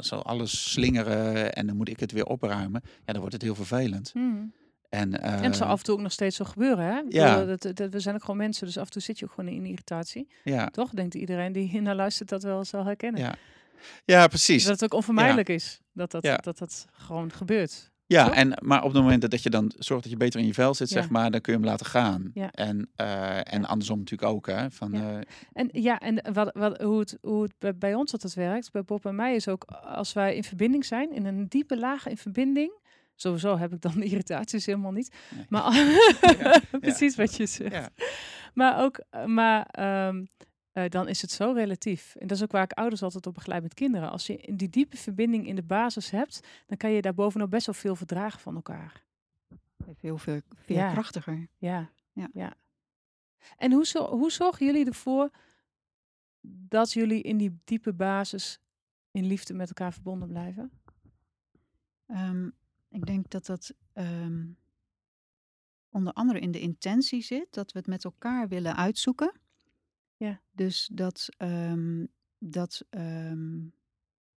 zo alles slingeren en dan moet ik het weer opruimen. Ja, dan wordt het heel vervelend. Mhm. En, en het zal eh, af en toe ook nog steeds zo gebeuren, hè? Ja. Dat, dat, we zijn ook gewoon mensen, dus af en toe zit je ook gewoon in irritatie. ja, Toch? Denkt iedereen die hier naar luistert dat wel zal herkennen. ja. ja, precies. Dat het ook onvermijdelijk is dat dat, Ja. dat dat gewoon gebeurt. Ja, en, maar op het moment dat je dan zorgt dat je beter in je vel zit, Ja. zeg maar, dan kun je hem laten gaan. Ja. En, eh, en andersom natuurlijk ook, hè. Van, Ja. eh, En ja, en wat, wat, hoe, het, hoe het bij, ons altijd werkt, bij Bob en mij, is ook als wij in verbinding zijn, in een diepe laag in verbinding. Sowieso heb ik dan de irritaties helemaal niet. Nee. Maar *laughs* *laughs* precies wat je zegt. Ja. Maar ook, eh, maar ehm, eh, dan is het zo relatief. En dat is ook waar ik ouders altijd op begeleid met kinderen. Als je in die diepe verbinding in de basis hebt, dan kan je daar bovenop best wel veel verdragen van elkaar. Veel, veel, veel Ja. krachtiger. Ja. Ja. En hoe, zo, hoe zorgen jullie ervoor dat jullie in die diepe basis in liefde met elkaar verbonden blijven? Ehm, ik denk dat dat ehm, onder andere in de intentie zit, dat we het met elkaar willen uitzoeken. Ja. Dus dat, ehm, dat, ehm,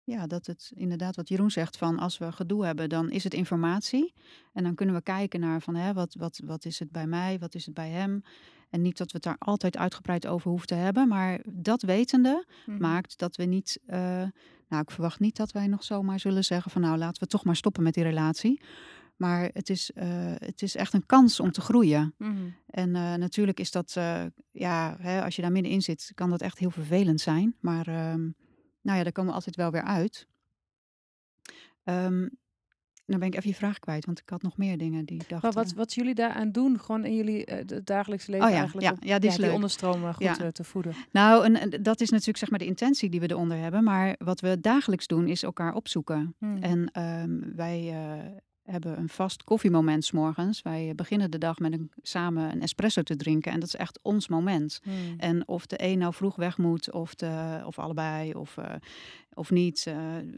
ja, dat het inderdaad wat Jeroen zegt van als we gedoe hebben, dan is het informatie. En dan kunnen we kijken naar van hè, wat, wat, wat is het bij mij, wat is het bij hem. En niet dat we het daar altijd uitgebreid over hoeven te hebben, maar dat wetende Mhm. maakt dat we niet. eh, nou, ik verwacht niet dat wij nog zomaar zullen zeggen van nou laten we toch maar stoppen met die relatie. Maar het is, eh, het is echt een kans om te groeien. Mhm. En eh, natuurlijk is dat, eh, ja, hè, als je daar middenin zit, kan dat echt heel vervelend zijn. Maar ehm, nou ja, daar komen we altijd wel weer uit. Ehm dan ben ik even je vraag kwijt, want ik had nog meer dingen die ik dacht. Maar wat, wat jullie daaraan doen, gewoon in jullie het dagelijks leven Oh ja, eigenlijk, ja, om- ja, die is leuk. onderstromen goed Ja. te voeden. Nou, en, en dat is natuurlijk zeg maar de intentie die we eronder hebben. Maar wat we dagelijks doen, is elkaar opzoeken. Mhm. En ehm, wij hebben een vast koffiemoment 's morgens. Wij beginnen de dag met een, samen een espresso te drinken. En dat is echt ons moment. Mhm. En of de een nou vroeg weg moet, of, de, of allebei, of, eh, of niet. eh,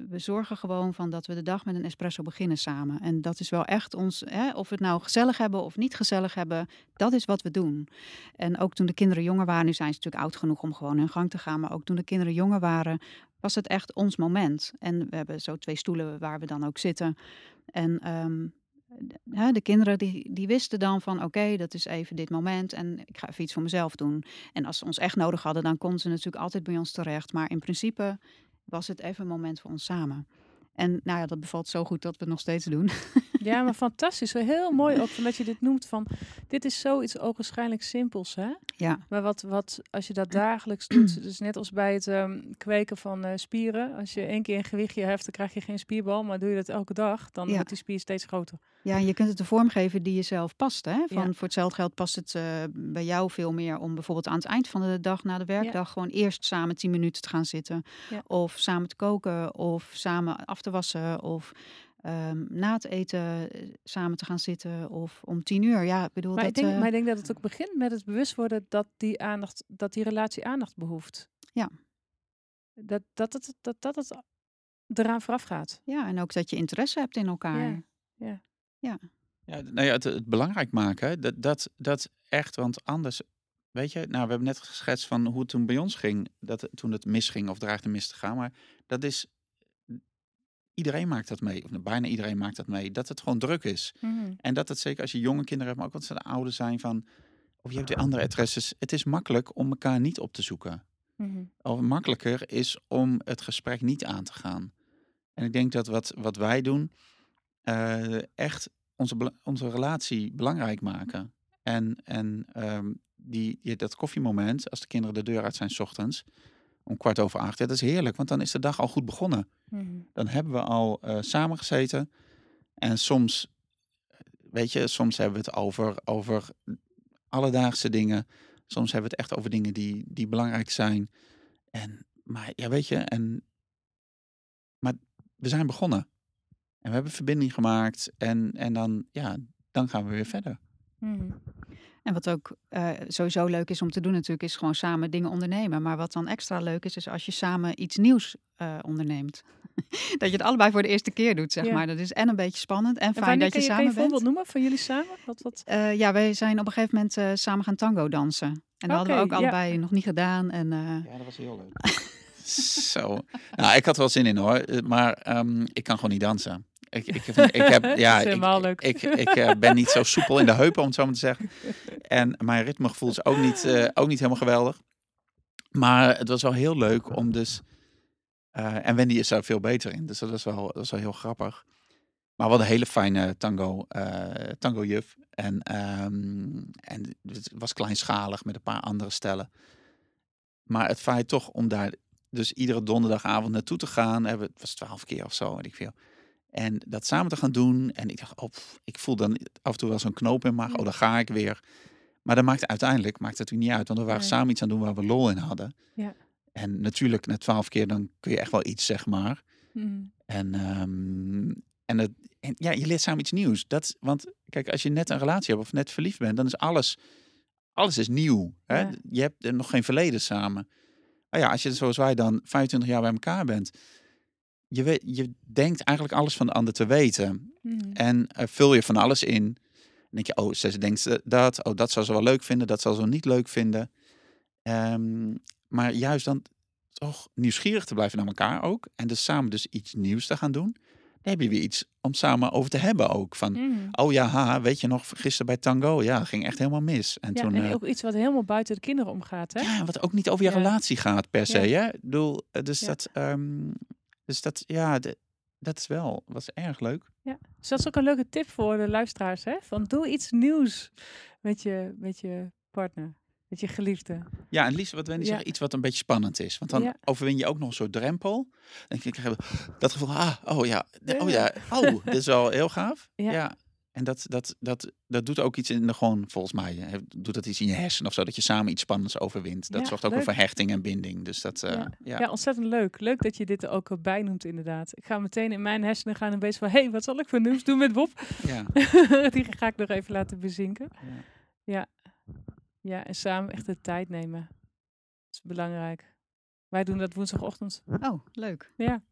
we zorgen gewoon van dat we de dag met een espresso beginnen samen. En dat is wel echt ons, hè, of we het nou gezellig hebben of niet gezellig hebben, dat is wat we doen. En ook toen de kinderen jonger waren, nu zijn ze natuurlijk oud genoeg om gewoon hun gang te gaan. Maar ook toen de kinderen jonger waren, was het echt ons moment. En we hebben zo twee stoelen waar we dan ook zitten. En ehm, de- kinderen die, die wisten dan van oké, dat is even dit moment en ik ga even iets voor mezelf doen. En als ze ons echt nodig hadden, dan konden ze natuurlijk altijd bij ons terecht. Maar in principe was het even een moment voor ons samen. En nou ja, dat bevalt zo goed dat we het nog steeds doen. Ja, *laughs* maar fantastisch. Heel mooi ook dat je dit noemt van, dit is zoiets ogenschijnlijk simpels, hè? Ja, Maar wat, wat als je dat dagelijks doet, dus net als bij het ehm, kweken van eh, spieren. Als je één keer een gewichtje heft, dan krijg je geen spierbal. Maar doe je dat elke dag, dan Ja. wordt die spier steeds groter. Ja je kunt het de vorm geven die jezelf past. Hè? Van, Ja. Voor hetzelfde geld past het eh, bij jou veel meer om bijvoorbeeld aan het eind van de dag na de werkdag gewoon eerst samen tien minuten te gaan zitten. Ja. Of samen te koken, of samen af te wassen, of ehm, na het eten eh, samen te gaan zitten, of om tien uur. Ja, ik bedoel Maar, dat. ik denk, eh, maar ik denk dat het ook begint met het bewust worden dat die, aandacht, dat die relatie aandacht behoeft. Ja. Dat, dat, het, dat, dat het eraan vooraf gaat. Ja, en ook dat je interesse hebt in elkaar. Ja. Ja, nou ja, het, het belangrijk maken, hè, dat, dat, dat echt, want anders, weet je, nou, we hebben net geschetst van hoe het toen bij ons ging, dat, toen het misging of dreigde mis te gaan, maar dat is, iedereen maakt dat mee, of nou, bijna iedereen maakt dat mee, dat het gewoon druk is. Mhm. En dat het zeker als je jonge kinderen hebt, maar ook als ze de ouder zijn van, of je hebt weer andere interesses, het is makkelijk om elkaar niet op te zoeken. Mhm. Of makkelijker is om het gesprek niet aan te gaan. En ik denk dat wat, wat wij doen, eh, echt onze, onze relatie belangrijk maken. En, en ehm, die, die, dat koffiemoment, als de kinderen de deur uit zijn 's ochtends, om kwart over acht, ja, dat is heerlijk, want dan is de dag al goed begonnen. Mhm. Dan hebben we al eh samen gezeten. En soms, weet je, soms hebben we het over, over alledaagse dingen. Soms hebben we het echt over dingen die, die belangrijk zijn. En, maar ja, weet je, en, maar we zijn begonnen. En we hebben verbinding gemaakt. En, en dan, ja, dan gaan we weer verder. Mhm. En wat ook eh, sowieso leuk is om te doen natuurlijk, is gewoon samen dingen ondernemen. Maar wat dan extra leuk is, is als je samen iets nieuws eh, onderneemt. *laughs* dat je het allebei voor de eerste keer doet, zeg Ja. maar. Dat is en een beetje spannend en En fijn dat je kan je, kan je samen een voorbeeld bent. noemen van jullie samen? Wat, wat? Eh, ja, wij zijn op een gegeven moment eh, samen gaan tango dansen. En dat hadden we ook ja. allebei nog niet gedaan. En eh, Ja, dat was heel leuk. *laughs* *laughs* Zo. Nou, ik had er wel zin in hoor. Maar ehm, ik kan gewoon niet dansen. Ik, ik, heb, ik heb, *laughs* ja, is ik, ik, ik eh, ben niet zo soepel in de heupen, om het zo maar te zeggen. En mijn ritmegevoel is ook niet, eh, ook niet helemaal geweldig. Maar het was wel heel leuk om dus... eh, en Wendy is daar veel beter in, dus dat was wel, dat was wel heel grappig. Maar hadden een hele fijne tango, tango juf. En, ehm, en het was kleinschalig met een paar andere stellen. Maar het feit toch om daar dus iedere donderdagavond naartoe te gaan. Hebben, het was twaalf keer of zo, weet ik veel. En dat samen te gaan doen. En ik dacht, oh, ik voel dan af en toe wel zo'n knoop in mijn maag. Oh, dan ga ik weer. Maar dat maakt uiteindelijk maakt het natuurlijk niet uit. Want we waren Nee. samen iets aan het doen waar we lol in hadden. Ja. En natuurlijk, na twaalf keer, dan kun je echt wel iets, zeg maar. Mhm. En, ehm, en, het, en ja, je leert samen iets nieuws. Dat, want kijk, als je net een relatie hebt of net verliefd bent, dan is alles, alles is nieuw. Hè? Ja. Je hebt er nog geen verleden samen. Maar ja, als je zoals wij dan 25 jaar bij elkaar bent, je, weet, je denkt eigenlijk alles van de ander te weten. Mhm. En eh, vul je van alles in. Dan denk je, oh, ze denkt dat. Oh, dat zou ze wel leuk vinden. Dat zal ze niet leuk vinden. Ehm, maar juist dan toch nieuwsgierig te blijven naar elkaar ook. En dus samen dus iets nieuws te gaan doen. Dan heb je weer iets om samen over te hebben ook. Van, Mhm. oh ja, ha, weet je nog, gisteren bij Tango. Ja, ging echt helemaal mis. En Ja, toen... en eh, ook iets wat helemaal buiten de kinderen omgaat, hè? ja, wat ook niet over je Ja. relatie gaat per se. Hè? Ik bedoel, eh, dus Ja. dat... ehm, dus dat, ja, de- dat is wel, was erg leuk. Dus dat is ook een leuke tip voor de luisteraars, hè? Van doe iets nieuws met je, met je partner, met je geliefde. Ja, en liefst wat Wendy Ja. zegt, iets wat een beetje spannend is. Want dan Ja. overwin je ook nog soort drempel. Dan krijg je dat gevoel, ah, oh ja, Ja. oh ja, oh, dit is wel heel gaaf. Ja. Ja. En dat, dat, dat, dat doet ook iets in de gewoon, volgens mij, doet dat iets in je hersenen of zo, dat je samen iets spannends overwint. Dat Ja, zorgt ook leuk. weer voor hechting en binding. Dus dat, eh, Ja. ja. Ja. ontzettend leuk. Leuk dat je dit er ook bij noemt, inderdaad. Ik ga meteen in mijn hersenen gaan een beetje van... hé, hey, wat zal ik voor nieuws doen met Bob? ja. *laughs* Die ga ik nog even laten bezinken. Ja. Ja, en samen echt de tijd nemen. Dat is belangrijk. Wij doen dat woensdagochtend. oh, leuk. Ja.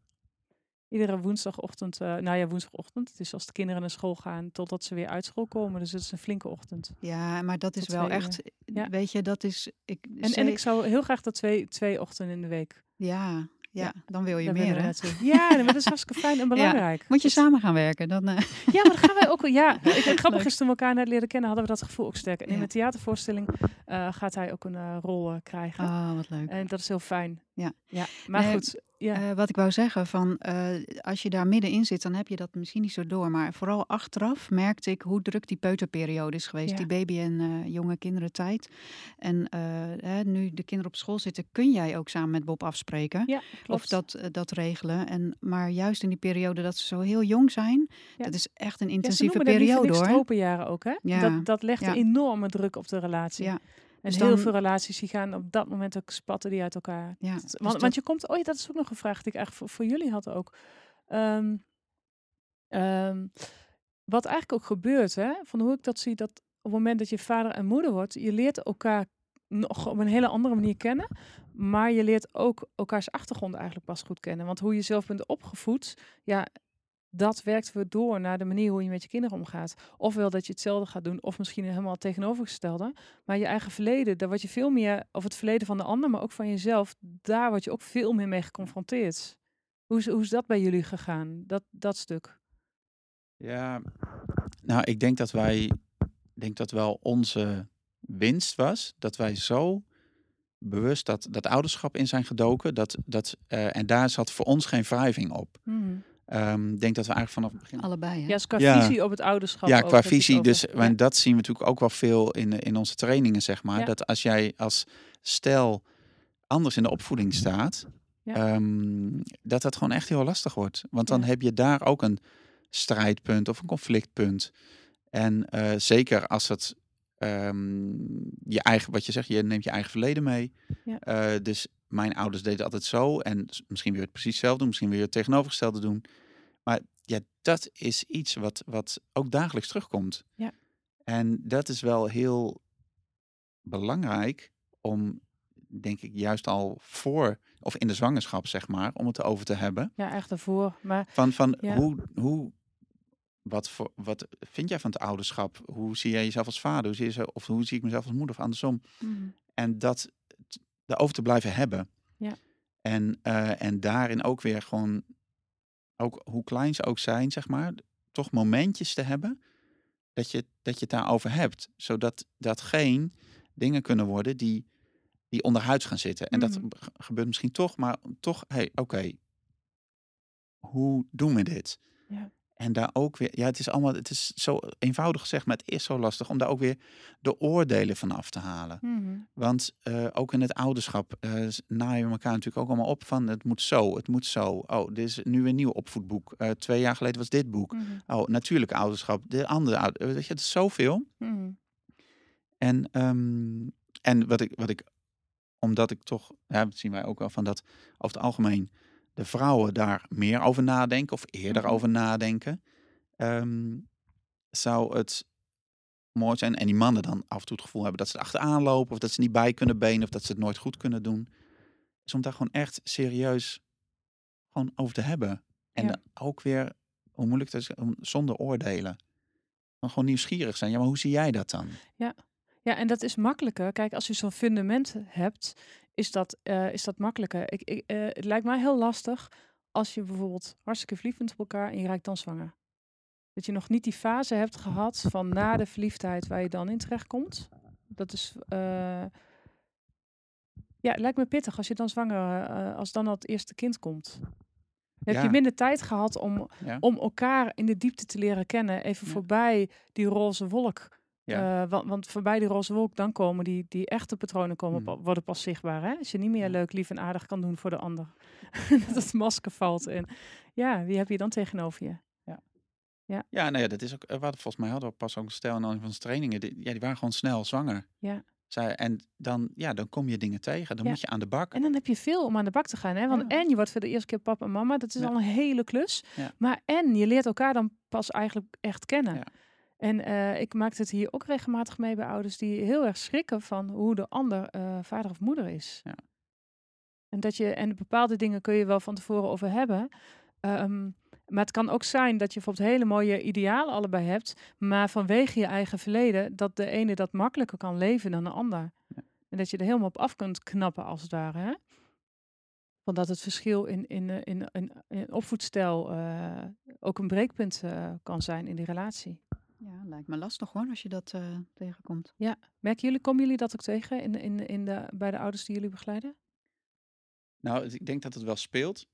Iedere woensdagochtend, eh, nou ja, woensdagochtend. Het is als de kinderen naar school gaan totdat ze weer uit school komen. Dus het is een flinke ochtend. Ja, maar dat is Tot wel echt, Ja. weet je, dat is... Ik, En, ik zou heel graag dat twee, twee ochtenden in de week. Ja, ja, Ja, dan wil je meer, hè? Ja, dat is hartstikke fijn en *laughs* belangrijk. Moet je samen gaan werken, dan... eh, Ja, maar dat gaan wij ook. wel- Ja, *laughs* ik, grappig is toen we elkaar net leren kennen, hadden we dat gevoel ook sterk. En in Ja. mijn theatervoorstelling eh, gaat hij ook een eh, rol eh, krijgen. oh, wat leuk. En dat is heel fijn. Ja. ja maar Nee, goed. Ja. Eh, wat ik wou zeggen, van, eh, als je daar middenin zit, dan heb je dat misschien niet zo door. Maar vooral achteraf merkte ik hoe druk die peuterperiode is geweest. Ja. Die baby- en eh, jonge kinderen tijd. En hè, nu de kinderen op school zitten, kun jij ook samen met Bob afspreken. ja. Of dat, dat regelen. En, maar juist in die periode dat ze zo heel jong zijn, Ja. dat is echt een Ja, ze intensieve noemen dat niet voor periode hoor. tropenjaren ook, hè? Ja. Dat, dat legt Ja. een enorme druk op de relatie. Ja, En Dus heel dan- veel relaties die gaan op dat moment ook spatten die uit elkaar. ja. Dat- dus want, dat- want je komt, oh ja, dat is ook nog een vraag die ik eigenlijk voor, voor jullie had ook. Ehm, ehm, wat eigenlijk ook gebeurt, hè, van hoe ik dat zie, dat op het moment dat je vader en moeder wordt, je leert elkaar nog op een hele andere manier kennen. Maar je leert ook elkaars achtergrond eigenlijk pas goed kennen. Want hoe je zelf bent opgevoed, ja, dat werkt weer door naar de manier hoe je met je kinderen omgaat. Ofwel dat je hetzelfde gaat doen, of misschien helemaal tegenovergestelde. Maar je eigen verleden, daar word je veel meer, of het verleden van de ander, maar ook van jezelf, daar word je ook veel meer mee geconfronteerd. Hoe is, hoe is dat bij jullie gegaan, dat, dat stuk? Ja, nou, ik denk dat wij, ik denk dat wel onze winst was dat wij zo bewust dat, dat ouderschap in zijn gedoken. Dat, dat, eh, en daar zat voor ons geen wrijving op. Mhm. Ehm, Ik denk dat we eigenlijk vanaf het begin Allebei, hè? Ja, dus qua Ja. visie op het ouderschap. Ja, ook, qua visie. over. Dus Ja. en dat zien we natuurlijk ook wel veel in, in onze trainingen, zeg maar. Ja. Dat als jij als stel anders in de opvoeding staat, Ja. ehm, dat dat gewoon echt heel lastig wordt. Want dan Ja. heb je daar ook een strijdpunt of een conflictpunt. En eh, zeker als het ehm, je eigen, wat je zegt, je neemt je eigen verleden mee. Ja. Eh, dus mijn ouders deden altijd zo en misschien weer het precies hetzelfde doen, misschien weer het tegenovergestelde doen. Maar ja, dat is iets wat, wat ook dagelijks terugkomt. Ja. En dat is wel heel belangrijk om, denk ik, juist al voor of in de zwangerschap, zeg maar, om het erover te hebben. Ja, echt daarvoor. Maar Van, van Ja. hoe, hoe, wat, voor, wat vind jij van het ouderschap? Hoe zie jij jezelf als vader? Hoe zie je of hoe zie ik mezelf als moeder of andersom? mhm, En dat daarover te blijven hebben. Ja. En, eh, en daarin ook weer gewoon, ook hoe klein ze ook zijn, zeg maar, toch momentjes te hebben dat je, dat je het daarover hebt. Zodat dat geen dingen kunnen worden die, die onderhuids gaan zitten. En dat ge- gebeurt misschien toch, maar toch, hey, oké, hoe doen we dit? Ja. En daar ook weer, ja, het is allemaal, het is zo eenvoudig gezegd, maar het is zo lastig om daar ook weer de oordelen van af te halen. mhm. Want eh, ook in het ouderschap s- naaien we elkaar natuurlijk ook allemaal op van het moet zo, het moet zo. Oh, dit is nu een nieuw opvoedboek. Eh, twee jaar geleden was dit boek. Mhm, Oh, natuurlijk ouderschap. De andere ouder, weet je, het is zoveel. mhm. En, ehm, en wat ik, wat ik, omdat ik toch, ja, dat zien wij ook wel van dat over het algemeen de vrouwen daar meer over nadenken of eerder Mhm. over nadenken, ehm, zou het mooi zijn. En die mannen dan af en toe het gevoel hebben dat ze er achteraan lopen of dat ze niet bij kunnen benen of dat ze het nooit goed kunnen doen. Dus om daar gewoon echt serieus gewoon over te hebben. En Ja. dan ook weer, hoe moeilijk het is, zonder oordelen. Gewoon nieuwsgierig zijn. Ja, maar hoe zie jij dat dan? Ja, en dat is makkelijker. Kijk, als je zo'n fundament hebt, is dat, eh, is dat makkelijker. Ik, ik, eh, het lijkt mij heel lastig als je bijvoorbeeld hartstikke verliefd bent op elkaar en je raakt dan zwanger. Dat je nog niet die fase hebt gehad van na de verliefdheid waar je dan in terechtkomt. Dat is. eh, ja, het lijkt me pittig als je dan zwanger, als dan het eerste kind komt. Dan heb je minder tijd gehad om, Ja. om elkaar in de diepte te leren kennen. Even Ja. voorbij die roze wolk. Ja. Eh, want, want voorbij die roze wolk, dan komen die, die echte patronen komen, Mm. pa- worden pas zichtbaar. Hè? Als je niet meer Ja. leuk, lief en aardig kan doen voor de ander. *laughs* dat het masker valt. En ja, wie heb je dan tegenover je? Ja, nou ja, dat is ook. Wat volgens mij hadden we pas ook een stel in een van onze trainingen. Die, ja, die waren gewoon snel zwanger. Ja. Zij, en dan, ja, dan kom je dingen tegen. Dan Ja. moet je aan de bak. En dan heb je veel om aan de bak te gaan. Hè? Want Ja. en je wordt voor de eerste keer papa en mama. Dat is Ja. al een hele klus. Ja. Maar en je leert elkaar dan pas eigenlijk echt kennen. En eh, ik maak het hier ook regelmatig mee bij ouders die heel erg schrikken van hoe de ander eh, vader of moeder is. Ja. En dat je en bepaalde dingen kun je wel van tevoren over hebben. Ehm, maar het kan ook zijn dat je bijvoorbeeld hele mooie idealen allebei hebt, maar vanwege je eigen verleden dat de ene dat makkelijker kan leven dan de ander. Ja. En dat je er helemaal op af kunt knappen als het ware. Hè? Want dat het verschil in, in, eh, in, in, in opvoedstijl ook een breekpunt kan zijn in die relatie. Ja, lijkt me lastig hoor, als je dat eh, tegenkomt. Merken jullie, komen jullie dat ook tegen in, in, in de, bij de ouders die jullie begeleiden? Nou, ik denk dat het wel speelt.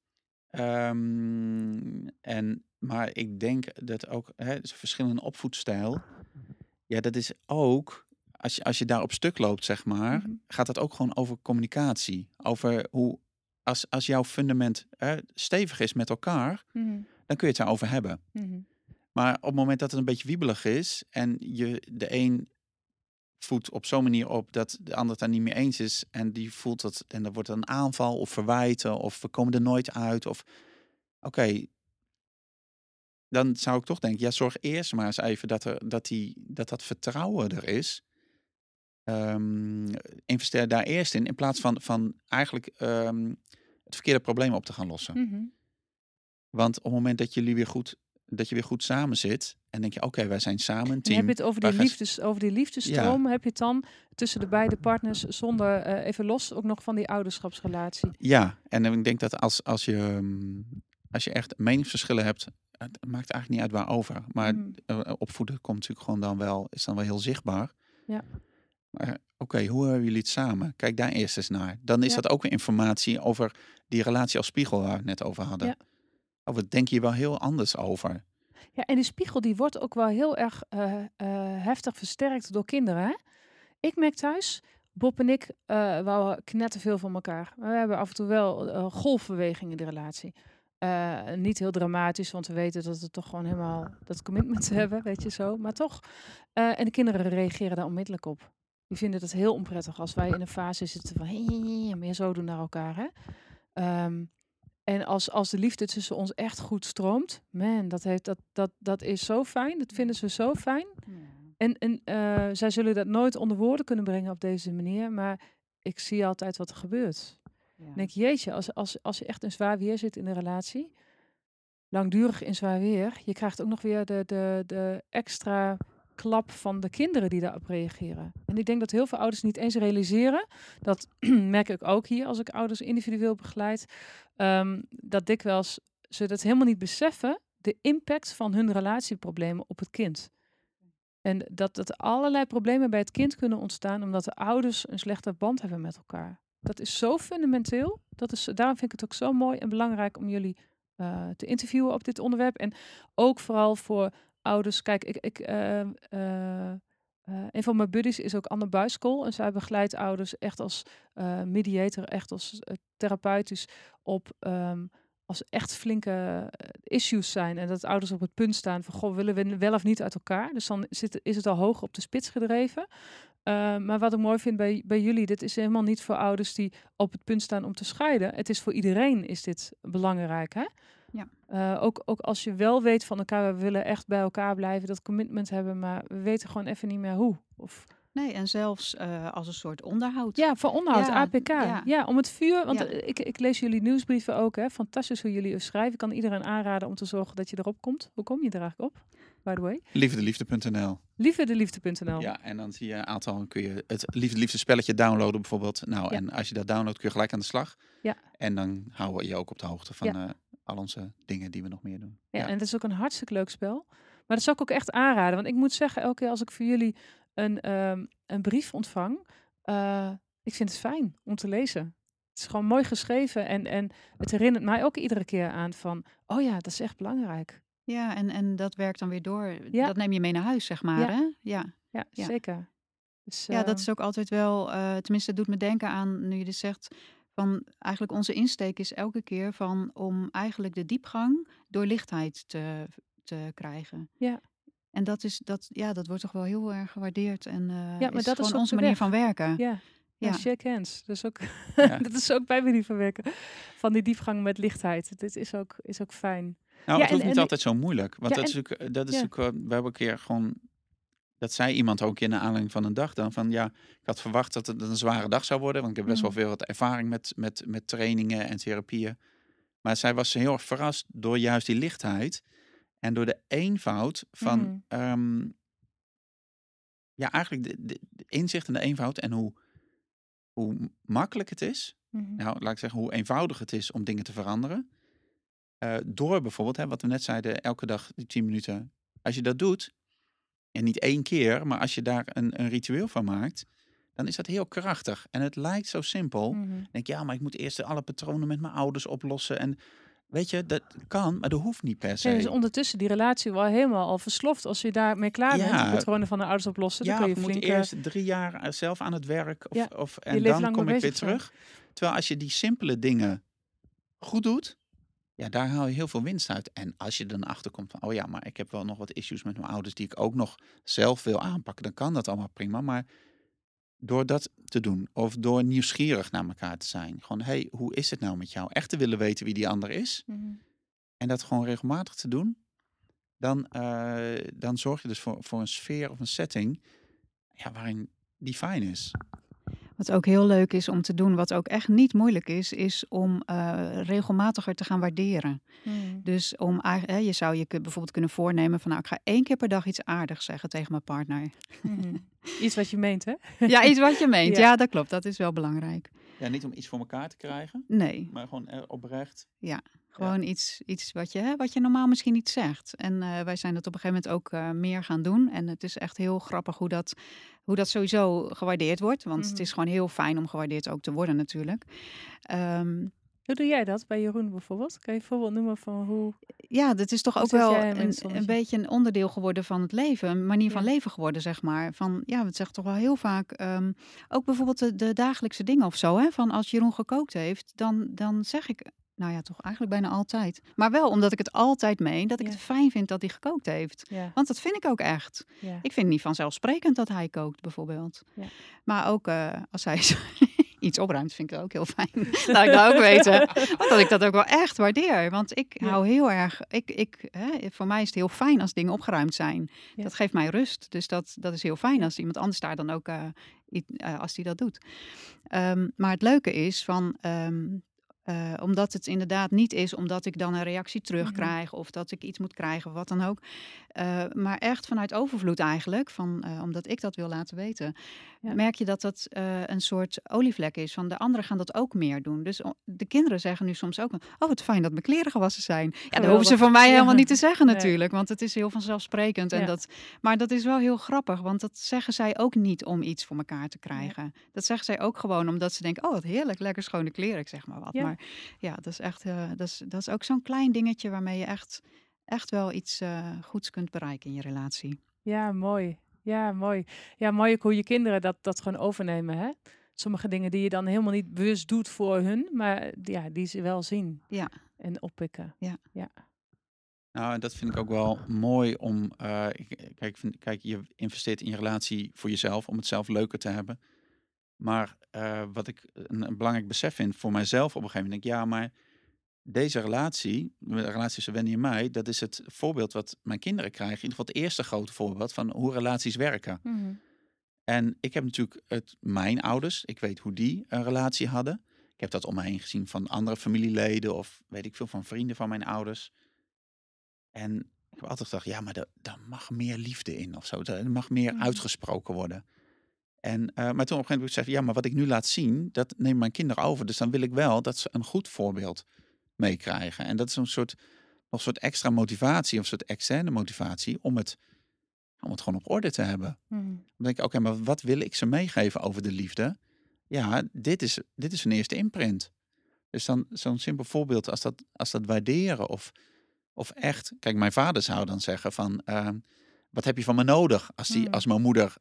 Ehm, en, maar ik denk dat ook hè, verschillende opvoedstijl. Ja, dat is ook, als je, als je daar op stuk loopt, zeg maar, Mhm. gaat het ook gewoon over communicatie. Over hoe, als, als jouw fundament hè, stevig is met elkaar, dan kun je het daarover hebben. Mhm. Maar op het moment dat het een beetje wiebelig is en je de een voedt op zo'n manier op dat de ander het daar niet mee eens is en die voelt dat en dan wordt een aanval of verwijten of we komen er nooit uit of oké, dan zou ik toch denken, ja zorg eerst maar eens even dat er dat die dat dat vertrouwen er is. Ehm, investeer daar eerst in in plaats van van eigenlijk ehm, het verkeerde probleem op te gaan lossen. Mhm. Want op het moment dat jullie weer goed, dat je weer goed samen zit en denk je, oké, wij zijn samen een En team. heb je het over Wij die, gaan- liefdes, over die liefdesstroom? Heb je het dan tussen de beide partners zonder, eh, even los ook nog van die ouderschapsrelatie? Ja, en ik denk dat als, als, je, ehm, als je echt meningsverschillen hebt, het maakt eigenlijk niet uit waarover. Maar Mhm. eh, opvoeden komt natuurlijk gewoon dan wel, is dan wel heel zichtbaar. Ja. Maar oké, hoe hebben jullie het samen? Kijk daar eerst eens naar. Dan is Ja. dat ook weer informatie over die relatie als spiegel waar we het net over hadden. Ja. Oh, we denken hier wel heel anders over. Ja, en die spiegel die wordt ook wel heel erg eh, eh, heftig versterkt door kinderen. Hè? Ik merk thuis, Bob en ik uh, wouden knetterveel van elkaar. Maar we hebben af en toe wel golfbewegingen in de relatie. Niet heel dramatisch, want we weten dat we toch gewoon helemaal dat commitment *laughs* hebben, weet je zo. Maar toch. en de kinderen reageren daar onmiddellijk op. Die vinden het heel onprettig als wij in een fase zitten van hey, meer zo doen naar elkaar. Hè? Um, en als, als de liefde tussen ons echt goed stroomt, man, dat, heeft, dat, dat, dat is zo fijn. Dat vinden ze zo fijn. Ja. En, en uh, zij zullen dat nooit onder woorden kunnen brengen op deze manier. Maar ik zie altijd wat er gebeurt. Ja. En denk, jeetje, als, als, als je echt in zwaar weer zit in een relatie, langdurig in zwaar weer, je krijgt ook nog weer de, de, de extra klap van de kinderen die daarop reageren. En ik denk dat heel veel ouders niet eens realiseren, dat *clears throat* merk ik ook hier als ik ouders individueel begeleid, um, dat dikwijls ze dat helemaal niet beseffen, de impact van hun relatieproblemen op het kind. En dat, dat allerlei problemen bij het kind kunnen ontstaan omdat de ouders een slechte band hebben met elkaar. Dat is zo fundamenteel. Dat is, daarom vind ik het ook zo mooi en belangrijk om jullie uh, te interviewen op dit onderwerp. En ook vooral voor ouders. Kijk, ik, ik, uh, uh, een van mijn buddies is ook Anne Buiskool. En zij begeleidt ouders echt als mediator, echt als therapeutisch op um, als echt flinke issues zijn. En dat ouders op het punt staan van, goh, willen we wel of niet uit elkaar? Dus dan zit, is het al hoog op de spits gedreven. Uh, maar wat ik mooi vind bij, bij jullie, dit is helemaal niet voor ouders die op het punt staan om te scheiden. Het is voor iedereen is dit belangrijk. Hè? Ja. Uh, ook, ook als je wel weet van elkaar, we willen echt bij elkaar blijven, dat commitment hebben, maar we weten gewoon even niet meer hoe. Of... Nee, en zelfs uh, als een soort onderhoud. Ja, voor onderhoud, ja, APK. Ja. ja. om het vuur, want ja. ik, ik lees jullie nieuwsbrieven ook, hè. fantastisch hoe jullie schrijven. Ik kan iedereen aanraden om te zorgen dat je erop komt. Hoe kom je er eigenlijk op? By the way. Liefdeliefde.nl Liefdeliefde.nl Ja, en dan zie je een aantal, kun je het Liefde Liefde spelletje downloaden bijvoorbeeld. Nou, en als je dat downloadt kun je gelijk aan de slag. Ja. En dan houden we je ook op de hoogte van uh, al onze dingen die we nog meer doen. Ja, en het is ook een hartstikke leuk spel. Maar dat zou ik ook echt aanraden. Want ik moet zeggen, elke keer als ik voor jullie een, um, een brief ontvang, uh, ik vind het fijn om te lezen. Het is gewoon mooi geschreven en, en het herinnert mij ook iedere keer aan van, oh ja, dat is echt belangrijk. Ja, en, en dat werkt dan weer door. Ja. Dat neem je mee naar huis, zeg maar. Ja, hè? ja. ja, ja. zeker. Dus, uh... Ja, dat is ook altijd wel, uh, tenminste, het doet me denken aan, nu je dit zegt, van eigenlijk onze insteek is elke keer van om eigenlijk de diepgang door lichtheid te, te krijgen. Ja. En dat, is, dat, ja, dat wordt toch wel heel erg gewaardeerd. En uh, ja, maar is dat gewoon is onze manier van werken. Ja. Ja, ja. shake hands. Dat is ook, ja. *laughs* dat is ook bij manier van werken. Van die diepgang met lichtheid. Dit is ook, is ook fijn. Nou, ja, het hoeft niet altijd zo moeilijk. Want dat, is ook, dat is ook, we hebben een keer gewoon dat zei iemand ook in de aanleiding van een dag dan van ja, ik had verwacht dat het een zware dag zou worden, want ik heb best wel veel wat ervaring met, met, met trainingen en therapieën. Maar zij was heel erg verrast door juist die lichtheid en door de eenvoud van Mm. um, ja, eigenlijk de, de, de, inzicht en de eenvoud en hoe, hoe makkelijk het is. Mhm. Nou, laat ik zeggen, hoe eenvoudig het is om dingen te veranderen. Uh, door bijvoorbeeld, hè, wat we net zeiden, elke dag die 10 minuten. Als je dat doet, en niet één keer, maar als je daar een, een ritueel van maakt, dan is dat heel krachtig. En het lijkt zo simpel. Mhm. Denk je, ja, maar ik moet eerst alle patronen met mijn ouders oplossen. En weet je, dat kan, maar dat hoeft niet per se. Nee, dus ondertussen die relatie wel helemaal al versloft. Als je daarmee klaar bent, Ja. de patronen van de ouders oplossen, ja, dan kun je moet eerst drie jaar eh, zelf aan het werk. Of, Ja, of, en dan kom ik weer terug. Terwijl als je die simpele dingen goed doet, ja, daar haal je heel veel winst uit. En als je dan achterkomt van, oh ja, maar ik heb wel nog wat issues met mijn ouders die ik ook nog zelf wil aanpakken, dan kan dat allemaal prima. Maar door dat te doen, of door nieuwsgierig naar elkaar te zijn, gewoon, hey, hoe is het nou met jou? Echt te willen weten wie die ander is, Mhm. en dat gewoon regelmatig te doen, dan, eh, dan zorg je dus voor, voor een sfeer of een setting ja, waarin die fijn is. Wat ook heel leuk is om te doen, wat ook echt niet moeilijk is, is om eh, regelmatiger te gaan waarderen. Mhm. Dus om, hè, je zou je bijvoorbeeld kunnen voornemen van nou, ik ga één keer per dag iets aardigs zeggen tegen mijn partner. Mhm. *laughs* Iets wat je meent, hè? Ja, iets wat je *laughs* meent. Ja. Ja, dat klopt. Dat is wel belangrijk. Ja, niet om iets voor elkaar te krijgen, Nee, maar gewoon eh, oprecht. Gewoon iets, iets wat, je, hè, wat je normaal misschien niet zegt. En eh, wij zijn dat op een gegeven moment ook eh, meer gaan doen. En het is echt heel grappig hoe dat, hoe dat sowieso gewaardeerd wordt. Want Mhm. het is gewoon heel fijn om gewaardeerd ook te worden natuurlijk. Ehm, Hoe doe jij dat bij Jeroen bijvoorbeeld? Kan je een voorbeeld noemen van hoe... Ja, dat is toch Hoe ook wel een, een beetje een onderdeel geworden van het leven. Een manier van Ja. leven geworden, zeg maar. Van, ja, we zeggen toch wel heel vaak... ehm, ook bijvoorbeeld de, de dagelijkse dingen of zo. Hè? Van als Jeroen gekookt heeft, dan, dan zeg ik... Nou ja, toch eigenlijk bijna altijd. Maar wel omdat ik het altijd meen, dat ik Ja. het fijn vind dat hij gekookt heeft. Ja, Want dat vind ik ook echt. ja. Ik vind het niet vanzelfsprekend dat hij kookt, bijvoorbeeld. Ja. Maar ook eh, als hij *laughs* iets opruimt, vind ik dat ook heel fijn. *laughs* Laat ik dat ook weten. Omdat ik dat ook wel echt waardeer. Want ik hou heel erg... Ik, ik, hè, voor mij is het heel fijn als dingen opgeruimd zijn. Dat geeft mij rust. Dus dat, dat is heel fijn als iemand anders daar dan ook... eh, eh, als die dat doet. Ehm, maar het leuke is van... ehm, eh, omdat het inderdaad niet is omdat ik dan een reactie terugkrijg of dat ik iets moet krijgen, of wat dan ook. Eh, maar echt vanuit overvloed eigenlijk, van, eh, omdat ik dat wil laten weten, Ja. merk je dat dat eh, een soort olievlek is. Van de anderen gaan dat ook meer doen. Dus de kinderen zeggen nu soms ook, oh wat fijn dat mijn kleren gewassen zijn. Ja, dat hoeven ze van mij Ja. helemaal niet te zeggen natuurlijk, want het is heel vanzelfsprekend. En Ja. dat, maar dat is wel heel grappig, want dat zeggen zij ook niet om iets voor elkaar te krijgen. Dat zeggen zij ook gewoon omdat ze denken, oh wat heerlijk, lekker schone kleren, ik zeg maar wat. Maar ja, dat is echt, dat, is, dat is ook zo'n klein dingetje waarmee je echt, echt wel iets eh, goeds kunt bereiken in je relatie. Ja, mooi. Ja, mooi. Ja, mooi ook hoe je kinderen dat, dat gewoon overnemen, hè? Sommige dingen die je dan helemaal niet bewust doet voor hun, maar ja, die ze wel zien Ja. en oppikken. Nou, en dat vind ik ook wel mooi om. eh, ik- kijk, kijk, je investeert in je relatie voor jezelf om het zelf leuker te hebben. Maar eh, wat ik een, een belangrijk besef vind voor mijzelf op een gegeven moment, denk ik, ja, maar deze relatie, de relatie tussen Wendy en mij, dat is het voorbeeld wat mijn kinderen krijgen. In ieder geval het eerste grote voorbeeld van hoe relaties werken. Mhm. En ik heb natuurlijk het, mijn ouders, ik weet hoe die een relatie hadden. Ik heb dat om me heen gezien van andere familieleden of weet ik veel van vrienden van mijn ouders. En ik heb altijd gedacht, ja, maar daar mag meer liefde in of zo. Er mag meer Mhm. uitgesproken worden. En, eh, maar toen op een gegeven moment heb ik ja, maar wat ik nu laat zien, dat nemen mijn kinderen over. Dus dan wil ik wel dat ze een goed voorbeeld meekrijgen. En dat is een soort, nog een soort extra motivatie of een soort externe motivatie om het, om het gewoon op orde te hebben. Mhm. Dan denk ik, oké, maar wat wil ik ze meegeven over de liefde? Ja, dit is, dit is een eerste imprint. Dus dan zo'n simpel voorbeeld als dat, als dat waarderen of, of echt... Kijk, mijn vader zou dan zeggen van, ehm, wat heb je van me nodig? Als, die, Hmm. als mijn moeder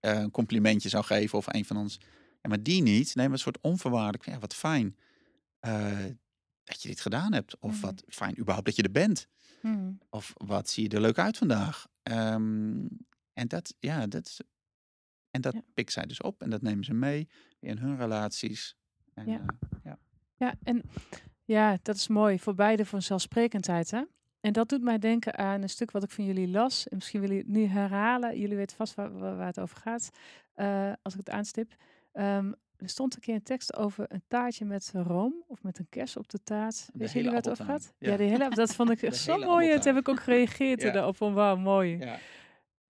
eh, een complimentje zou geven of een van ons. Ja, maar die niet. Nee, maar een soort onvoorwaardelijk, ja, wat fijn eh, dat je dit gedaan hebt. Of Mhm. wat fijn überhaupt dat je er bent. Mhm. Of wat zie je er leuk uit vandaag? Ehm, en dat, ja, dat, en dat Ja. pikt zij dus op en dat nemen ze mee in hun relaties. En, Ja. eh, Ja, en ja, dat is mooi. Voor beide voor zelfsprekendheid, hè? En dat doet mij denken aan een stuk wat ik van jullie las. En misschien willen jullie het nu herhalen. Jullie weten vast waar, waar, waar het over gaat. eh, als ik het aanstip. Ehm, er stond een keer een tekst over een taartje met room of met een kers op de taart. Weet jullie waar het over gaat? Ja, ja. de hele, dat vond ik *laughs* echt zo mooi. Het heb ik ook gereageerd *laughs* Ja. erop van wauw, mooi. ja.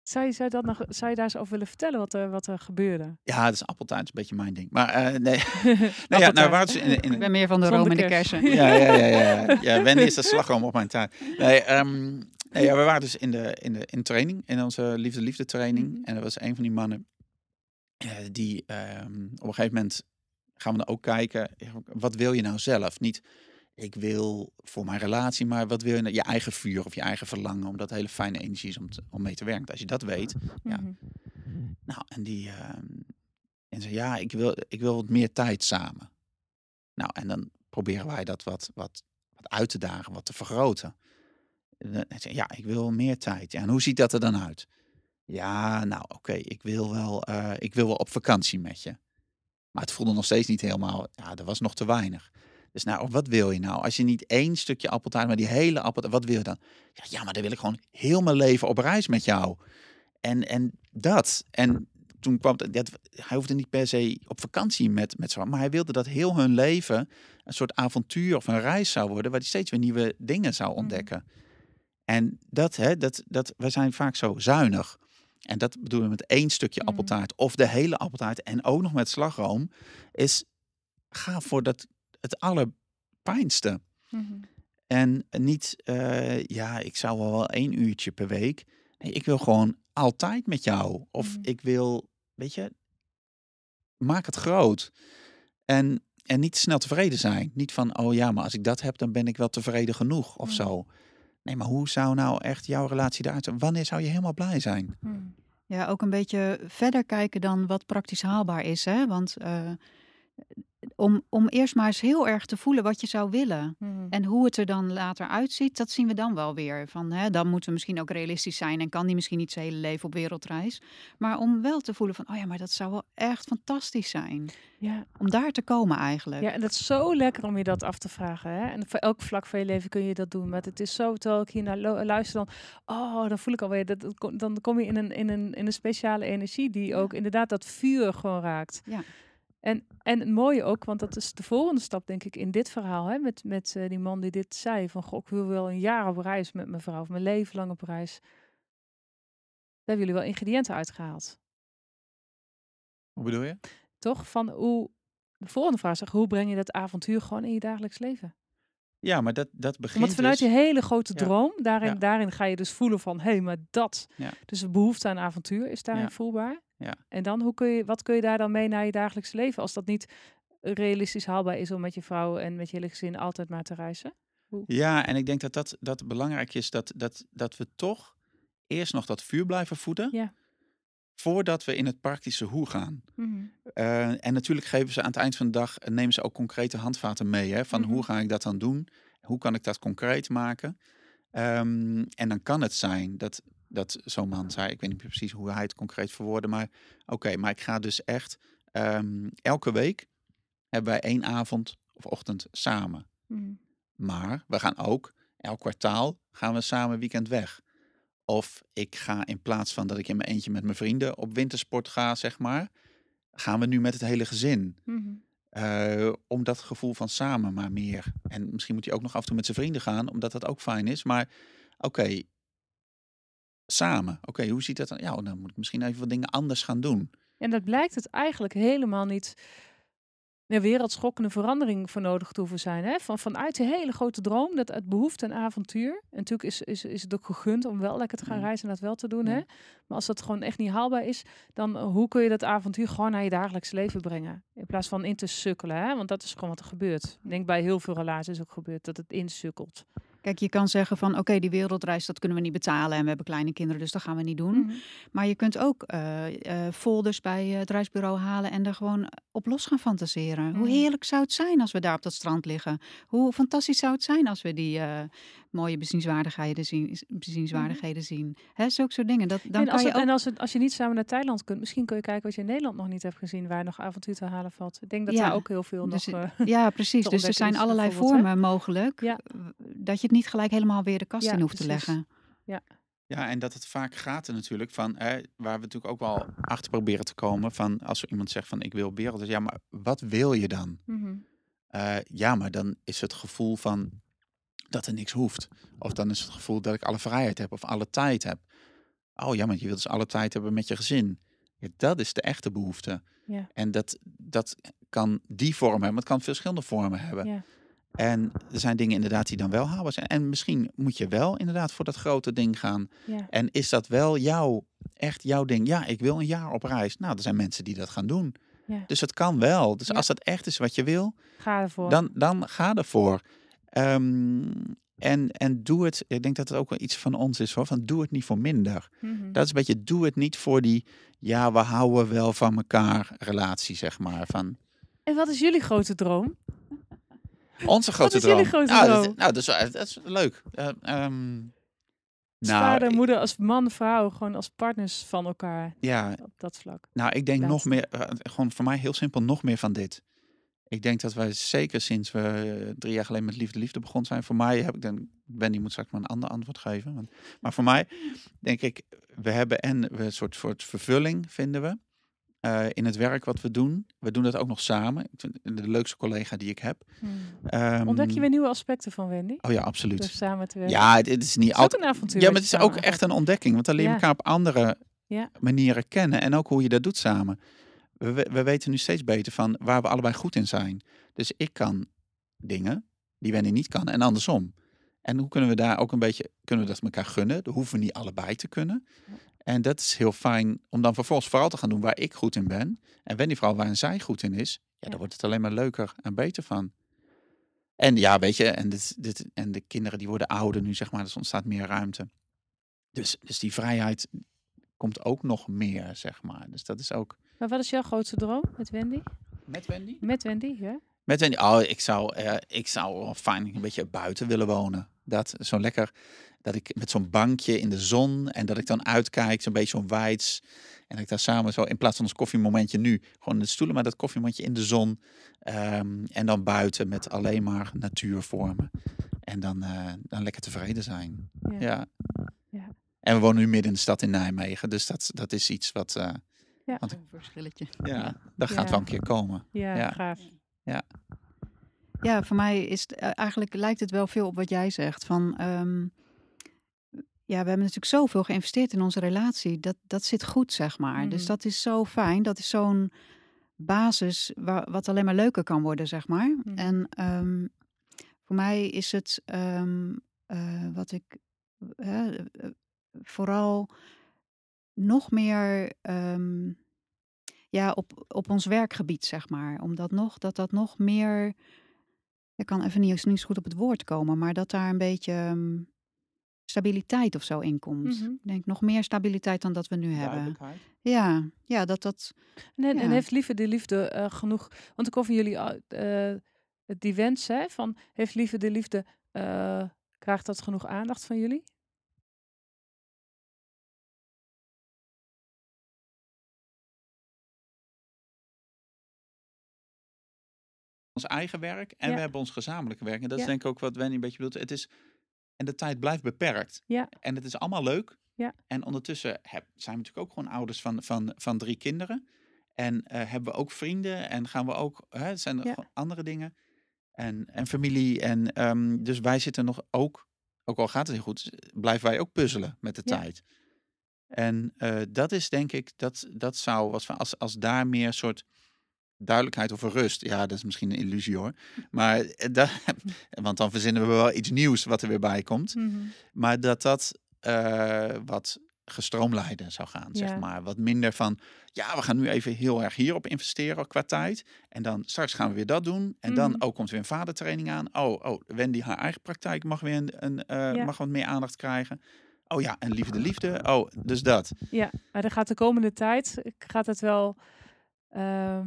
Zou, je, zou, je dat nog, zou je daar eens over willen vertellen wat er, wat er gebeurde? ja, dat is appeltaart, is een beetje mijn ding. Maar eh, nee, *laughs* nee ja, nou, waar het is in, in, Ik ben meer van de Zonder room en de kers. kersen. ja, ja, ja, ja. ja Wendy is de slagroom op mijn taart. Nee, ehm, nee ja, we waren dus in de, in de in training, in onze liefde-liefde training. Mhm. En er was een van die mannen die ehm, op een gegeven moment gaan we dan ook kijken, wat wil je nou zelf? Niet, ik wil voor mijn relatie, maar wat wil je nou? Je eigen vuur of je eigen verlangen, omdat het hele fijne energie is om, te- om mee te werken. Als je dat weet, Ja. Mhm. nou, en die ehm, en zei, ja, ik wil, ik wil wat meer tijd samen. Nou, en dan proberen wij dat wat, wat, wat uit te dagen, wat te vergroten. En dan zei, ja, ik wil meer tijd. Ja, en hoe ziet dat er dan uit? Ja, nou, oké, ik wil wel, eh, ik wil wel op vakantie met je. Maar het voelde nog steeds niet helemaal, ja, er was nog te weinig. Dus nou, wat wil je nou? Als je niet één stukje appeltaart, maar die hele appeltaart, wat wil je dan? Ja, ja, maar dan wil ik gewoon heel mijn leven op reis met jou. En, en dat. En toen kwam het, dat, hij hoefde niet per se op vakantie met, met z'n maar hij wilde dat heel hun leven een soort avontuur of een reis zou worden, waar hij steeds weer nieuwe dingen zou ontdekken. En dat, hè, dat, dat, wij zijn vaak zo zuinig. En dat bedoelen we met één stukje Mhm. appeltaart of de hele appeltaart en ook nog met slagroom, is ga voor dat, het allerpijnste. Mhm. En niet, eh, ja, ik zou wel wel één uurtje per week. Nee, ik wil gewoon altijd met jou. Of Mhm. ik wil, weet je, maak het groot. En en niet snel tevreden zijn. Niet van, oh ja, maar als ik dat heb, dan ben ik wel tevreden genoeg of Mm. zo. Nee, maar hoe zou nou echt jouw relatie eruit zien? Wanneer zou je helemaal blij zijn? Hmm. Ja, ook een beetje verder kijken dan wat praktisch haalbaar is. Hè? Want eh, om, om eerst maar eens heel erg te voelen wat je zou willen. Hmm. En hoe het er dan later uitziet, dat zien we dan wel weer. Van, hè, dan moeten we misschien ook realistisch zijn en kan die misschien niet zijn hele leven op wereldreis. Maar om wel te voelen van, oh ja, maar dat zou wel echt fantastisch zijn. Ja. Om daar te komen eigenlijk. ja, en dat is zo lekker om je dat af te vragen. Hè? En voor elk vlak van je leven kun je dat doen. Maar het is zo, terwijl ik hier naar luister, dan, oh, dan voel ik alweer, dat, dan kom je in een, in, een, in een speciale energie die ook inderdaad dat vuur gewoon raakt. Ja. En, en het mooie ook, want dat is de volgende stap, denk ik, in dit verhaal. Hè, met met eh, die man die dit zei: van goh, ik wil wel een jaar op reis met mijn vrouw, of mijn leven lang op reis. Daar hebben jullie wel ingrediënten uitgehaald. Hoe bedoel je? Toch? Van hoe. De volgende vraag is: hoe breng je dat avontuur gewoon in je dagelijks leven? Ja, maar dat, dat begint Want vanuit dus... die hele grote Ja. droom, daarin, Ja. daarin ga je dus voelen van, hé, hey, maar dat. Ja. Dus de behoefte aan avontuur is daarin voelbaar. Ja. En dan, hoe kun je, wat kun je daar dan mee naar je dagelijks leven, als dat niet realistisch haalbaar is om met je vrouw en met je hele gezin altijd maar te reizen? Ja, en ik denk dat dat, dat belangrijk is dat, dat, dat we toch eerst nog dat vuur blijven voeden. Ja. Voordat we in het praktische hoe gaan. Eh, en natuurlijk geven ze aan het eind van de dag, eh, nemen ze ook concrete handvaten mee. Hè, van Mhm. hoe ga ik dat dan doen? Hoe kan ik dat concreet maken? Ehm, en dan kan het zijn dat, dat zo'n man zei, ik weet niet meer precies hoe hij het concreet verwoordde, maar oké, maar ik ga dus echt ehm, elke week hebben wij één avond of ochtend samen. Mhm. Maar we gaan ook elk kwartaal gaan we samen weekend weg. Of ik ga in plaats van dat ik in mijn eentje met mijn vrienden op wintersport ga, zeg maar, gaan we nu met het hele gezin. Mhm. Eh, om dat gevoel van samen maar meer. En misschien moet hij ook nog af en toe met zijn vrienden gaan, omdat dat ook fijn is. Maar oké, samen. Oké, hoe ziet dat dan? Ja, dan moet ik misschien even wat dingen anders gaan doen. En dat blijkt het eigenlijk helemaal niet een wereldschokkende verandering voor nodig te hoeven zijn. Hè? Van, vanuit die hele grote droom, dat het behoefte aan avontuur. En natuurlijk is, is, is het ook gegund om wel lekker te gaan Ja. reizen en dat wel te doen. Hè? Maar als dat gewoon echt niet haalbaar is, dan eh, hoe kun je dat avontuur gewoon naar je dagelijks leven brengen? In plaats van in te sukkelen, hè? want dat is gewoon wat er gebeurt. Ik denk bij heel veel relaties ook gebeurt dat het insukkelt. Kijk, je kan zeggen van oké, die wereldreis dat kunnen we niet betalen en we hebben kleine kinderen, dus dat gaan we niet doen. Mhm. Maar je kunt ook eh, eh, folders bij eh, het reisbureau halen en er gewoon op los gaan fantaseren. Hoe Mhm. heerlijk zou het zijn als we daar op dat strand liggen? Hoe fantastisch zou het zijn als we die mooie bezienswaardigheden zien? Bezienswaardigheden zien? Hè, zulke soort dingen. Dat, dan Mhm. en kan als, je het- ook... en als, het, als je niet samen naar Thailand kunt, misschien kun je kijken wat je in Nederland nog niet hebt gezien, waar nog avontuur te halen valt. Ik denk dat Ja, daar ook heel veel dus nog... eh, Ja, precies. te Dus er zijn allerlei hè? vormen mogelijk. Ja. Dat je het niet gelijk helemaal weer de kast Ja, in hoeft te leggen. Ja, en dat het vaak gaat er natuurlijk van, hè, waar we natuurlijk ook wel achter proberen te komen, van als er iemand zegt van ik wil wereld, ja, maar wat wil je dan? mhm. Eh, ja, maar dan is het gevoel van dat er niks hoeft. Of dan is het gevoel dat ik alle vrijheid heb of alle tijd heb. Oh ja, maar je wilt dus alle tijd hebben met je gezin. Ja, dat is de echte behoefte. Ja. En dat, dat kan die vorm hebben, maar het kan verschillende vormen hebben. Ja. En er zijn dingen inderdaad die dan wel haalbaar zijn. En misschien moet je wel inderdaad voor dat grote ding gaan. Ja. En is dat wel jouw, echt jouw ding? Ja, ik wil een jaar op reis. Nou, er zijn mensen die dat gaan doen. Ja. Dus het kan wel. Dus Ja. als dat echt is wat je wil, Ga ervoor. dan, dan ga ervoor. Ehm, en, en doe het, ik denk dat het ook wel iets van ons is hoor, van doe het niet voor minder. Mhm. Dat is een beetje, doe het niet voor die, ja, we houden wel van elkaar relatie, zeg maar. Van En wat is jullie grote droom? onze grote is droom. jullie grote nou, Dat, droom? nou, dat is, dat is leuk. Eh, ehm, Als nou, vader, moeder, als man, vrouw, gewoon als partners van elkaar ja, op dat vlak. Nou, ik denk nog meer, eh, gewoon voor mij heel simpel, nog meer van dit. Ik denk dat wij zeker sinds we eh, drie jaar geleden met Liefde Liefde begonnen zijn. Voor mij heb ik dan, Wendy moet straks maar een ander antwoord geven. Want, maar voor mij denk ik, we hebben en we een soort, soort vervulling vinden we. eh, in het werk wat we doen. We doen dat ook nog samen. Ik vind de leukste collega die ik heb. Ehm, Ontdek je weer nieuwe aspecten van Wendy? Oh ja, absoluut. Door samen te werken. Ja, het, het is niet altijd. een avontuur. Ja, maar het is ook echt een ontdekking. Want dan leer je Ja. elkaar op andere Ja. manieren kennen. En ook hoe je dat doet samen. We, we- we weten nu steeds beter van waar we allebei goed in zijn. Dus ik kan dingen die Wendy niet kan. En andersom. En hoe kunnen we daar ook een beetje, kunnen we dat elkaar gunnen? Dat hoeven we niet allebei te kunnen. En dat is heel fijn om dan vervolgens vooral te gaan doen waar ik goed in ben. En Wendy vooral waar zij goed in is. ja, daar wordt het alleen maar leuker en beter van. En ja, weet je, en, dit, dit, en de kinderen die worden ouder nu, zeg maar, dus ontstaat meer ruimte. Dus, dus die vrijheid komt ook nog meer, zeg maar. Dus dat is ook... Maar wat is jouw grootste droom met Wendy? Met Wendy? Met Wendy, ja? Met Wendy, oh, ik zou, eh, ik zou fijn een beetje buiten willen wonen. Dat, zo lekker, dat ik met zo'n bankje in de zon en dat ik dan uitkijk, zo'n beetje zo'n weids. En dat ik daar samen zo, in plaats van ons koffiemomentje nu, gewoon in de stoelen, maar dat koffiemomentje in de zon. Ehm, en dan buiten met alleen maar natuur voor me. En dan, eh, dan lekker tevreden zijn. Ja. Ja. En we wonen nu midden in de stad in Nijmegen, dus dat, dat is iets wat, eh, Ja. Want Een verschilletje. ja, dat gaat Ja. wel een keer komen. Ja, Ja. gaaf. Ja, voor mij is het eh, eigenlijk lijkt het wel veel op wat jij zegt. Van, ehm, ja, we hebben natuurlijk zoveel geïnvesteerd in onze relatie. Dat, dat zit goed, zeg maar. Dus Mhm. dat is zo fijn. Dat is zo'n basis wa- wat alleen maar leuker kan worden, zeg maar. Mhm. En ehm, voor mij is het ehm, eh, wat ik eh, vooral nog meer ehm, ja, op, op ons werkgebied, zeg maar. Omdat nog, dat dat nog meer ik kan even niet, niet zo goed op het woord komen, maar dat daar een beetje ehm, stabiliteit of zo in komt. Mhm. Ik denk nog meer stabiliteit dan dat we nu hebben. Ja, ja, dat dat. En, en heeft lieve de liefde eh, genoeg? Want ik hoor van jullie eh, die wens, hè, van heeft lieve de liefde, eh, krijgt dat genoeg aandacht van jullie? Ons eigen werk en Ja. we hebben ons gezamenlijke werk. En dat is denk ik ook wat Wendy een beetje bedoelt. Het is, en de tijd blijft beperkt. Ja. En het is allemaal leuk. Ja. En ondertussen heb, zijn we natuurlijk ook gewoon ouders van, van, van drie kinderen. En eh, hebben we ook vrienden en gaan we ook, hè, het zijn er Ja. andere dingen. En, en familie. En ehm, dus wij zitten nog ook, ook al gaat het heel goed, blijven wij ook puzzelen met de Ja. tijd. En eh, dat is denk ik, dat, dat zou, wat van, als, als daar meer soort duidelijkheid over rust. Ja, dat is misschien een illusie hoor. Maar eh, *laughs* dat, want dan verzinnen we wel iets nieuws wat er weer bij komt. Mhm. Maar dat dat eh, wat gestroomlijnder zou gaan, Ja. zeg maar. Wat minder van, ja, we gaan nu even heel erg hierop investeren qua tijd. En dan straks gaan we weer dat doen. En dan, Mhm. oh, komt er weer een vadertraining aan. Oh, oh, Wendy, haar eigen praktijk mag weer een, een eh, Ja. mag wat meer aandacht krijgen. Oh ja, en liefde, liefde. Oh, dus dat. Ja, maar er gaat de komende tijd, gaat het wel... ehm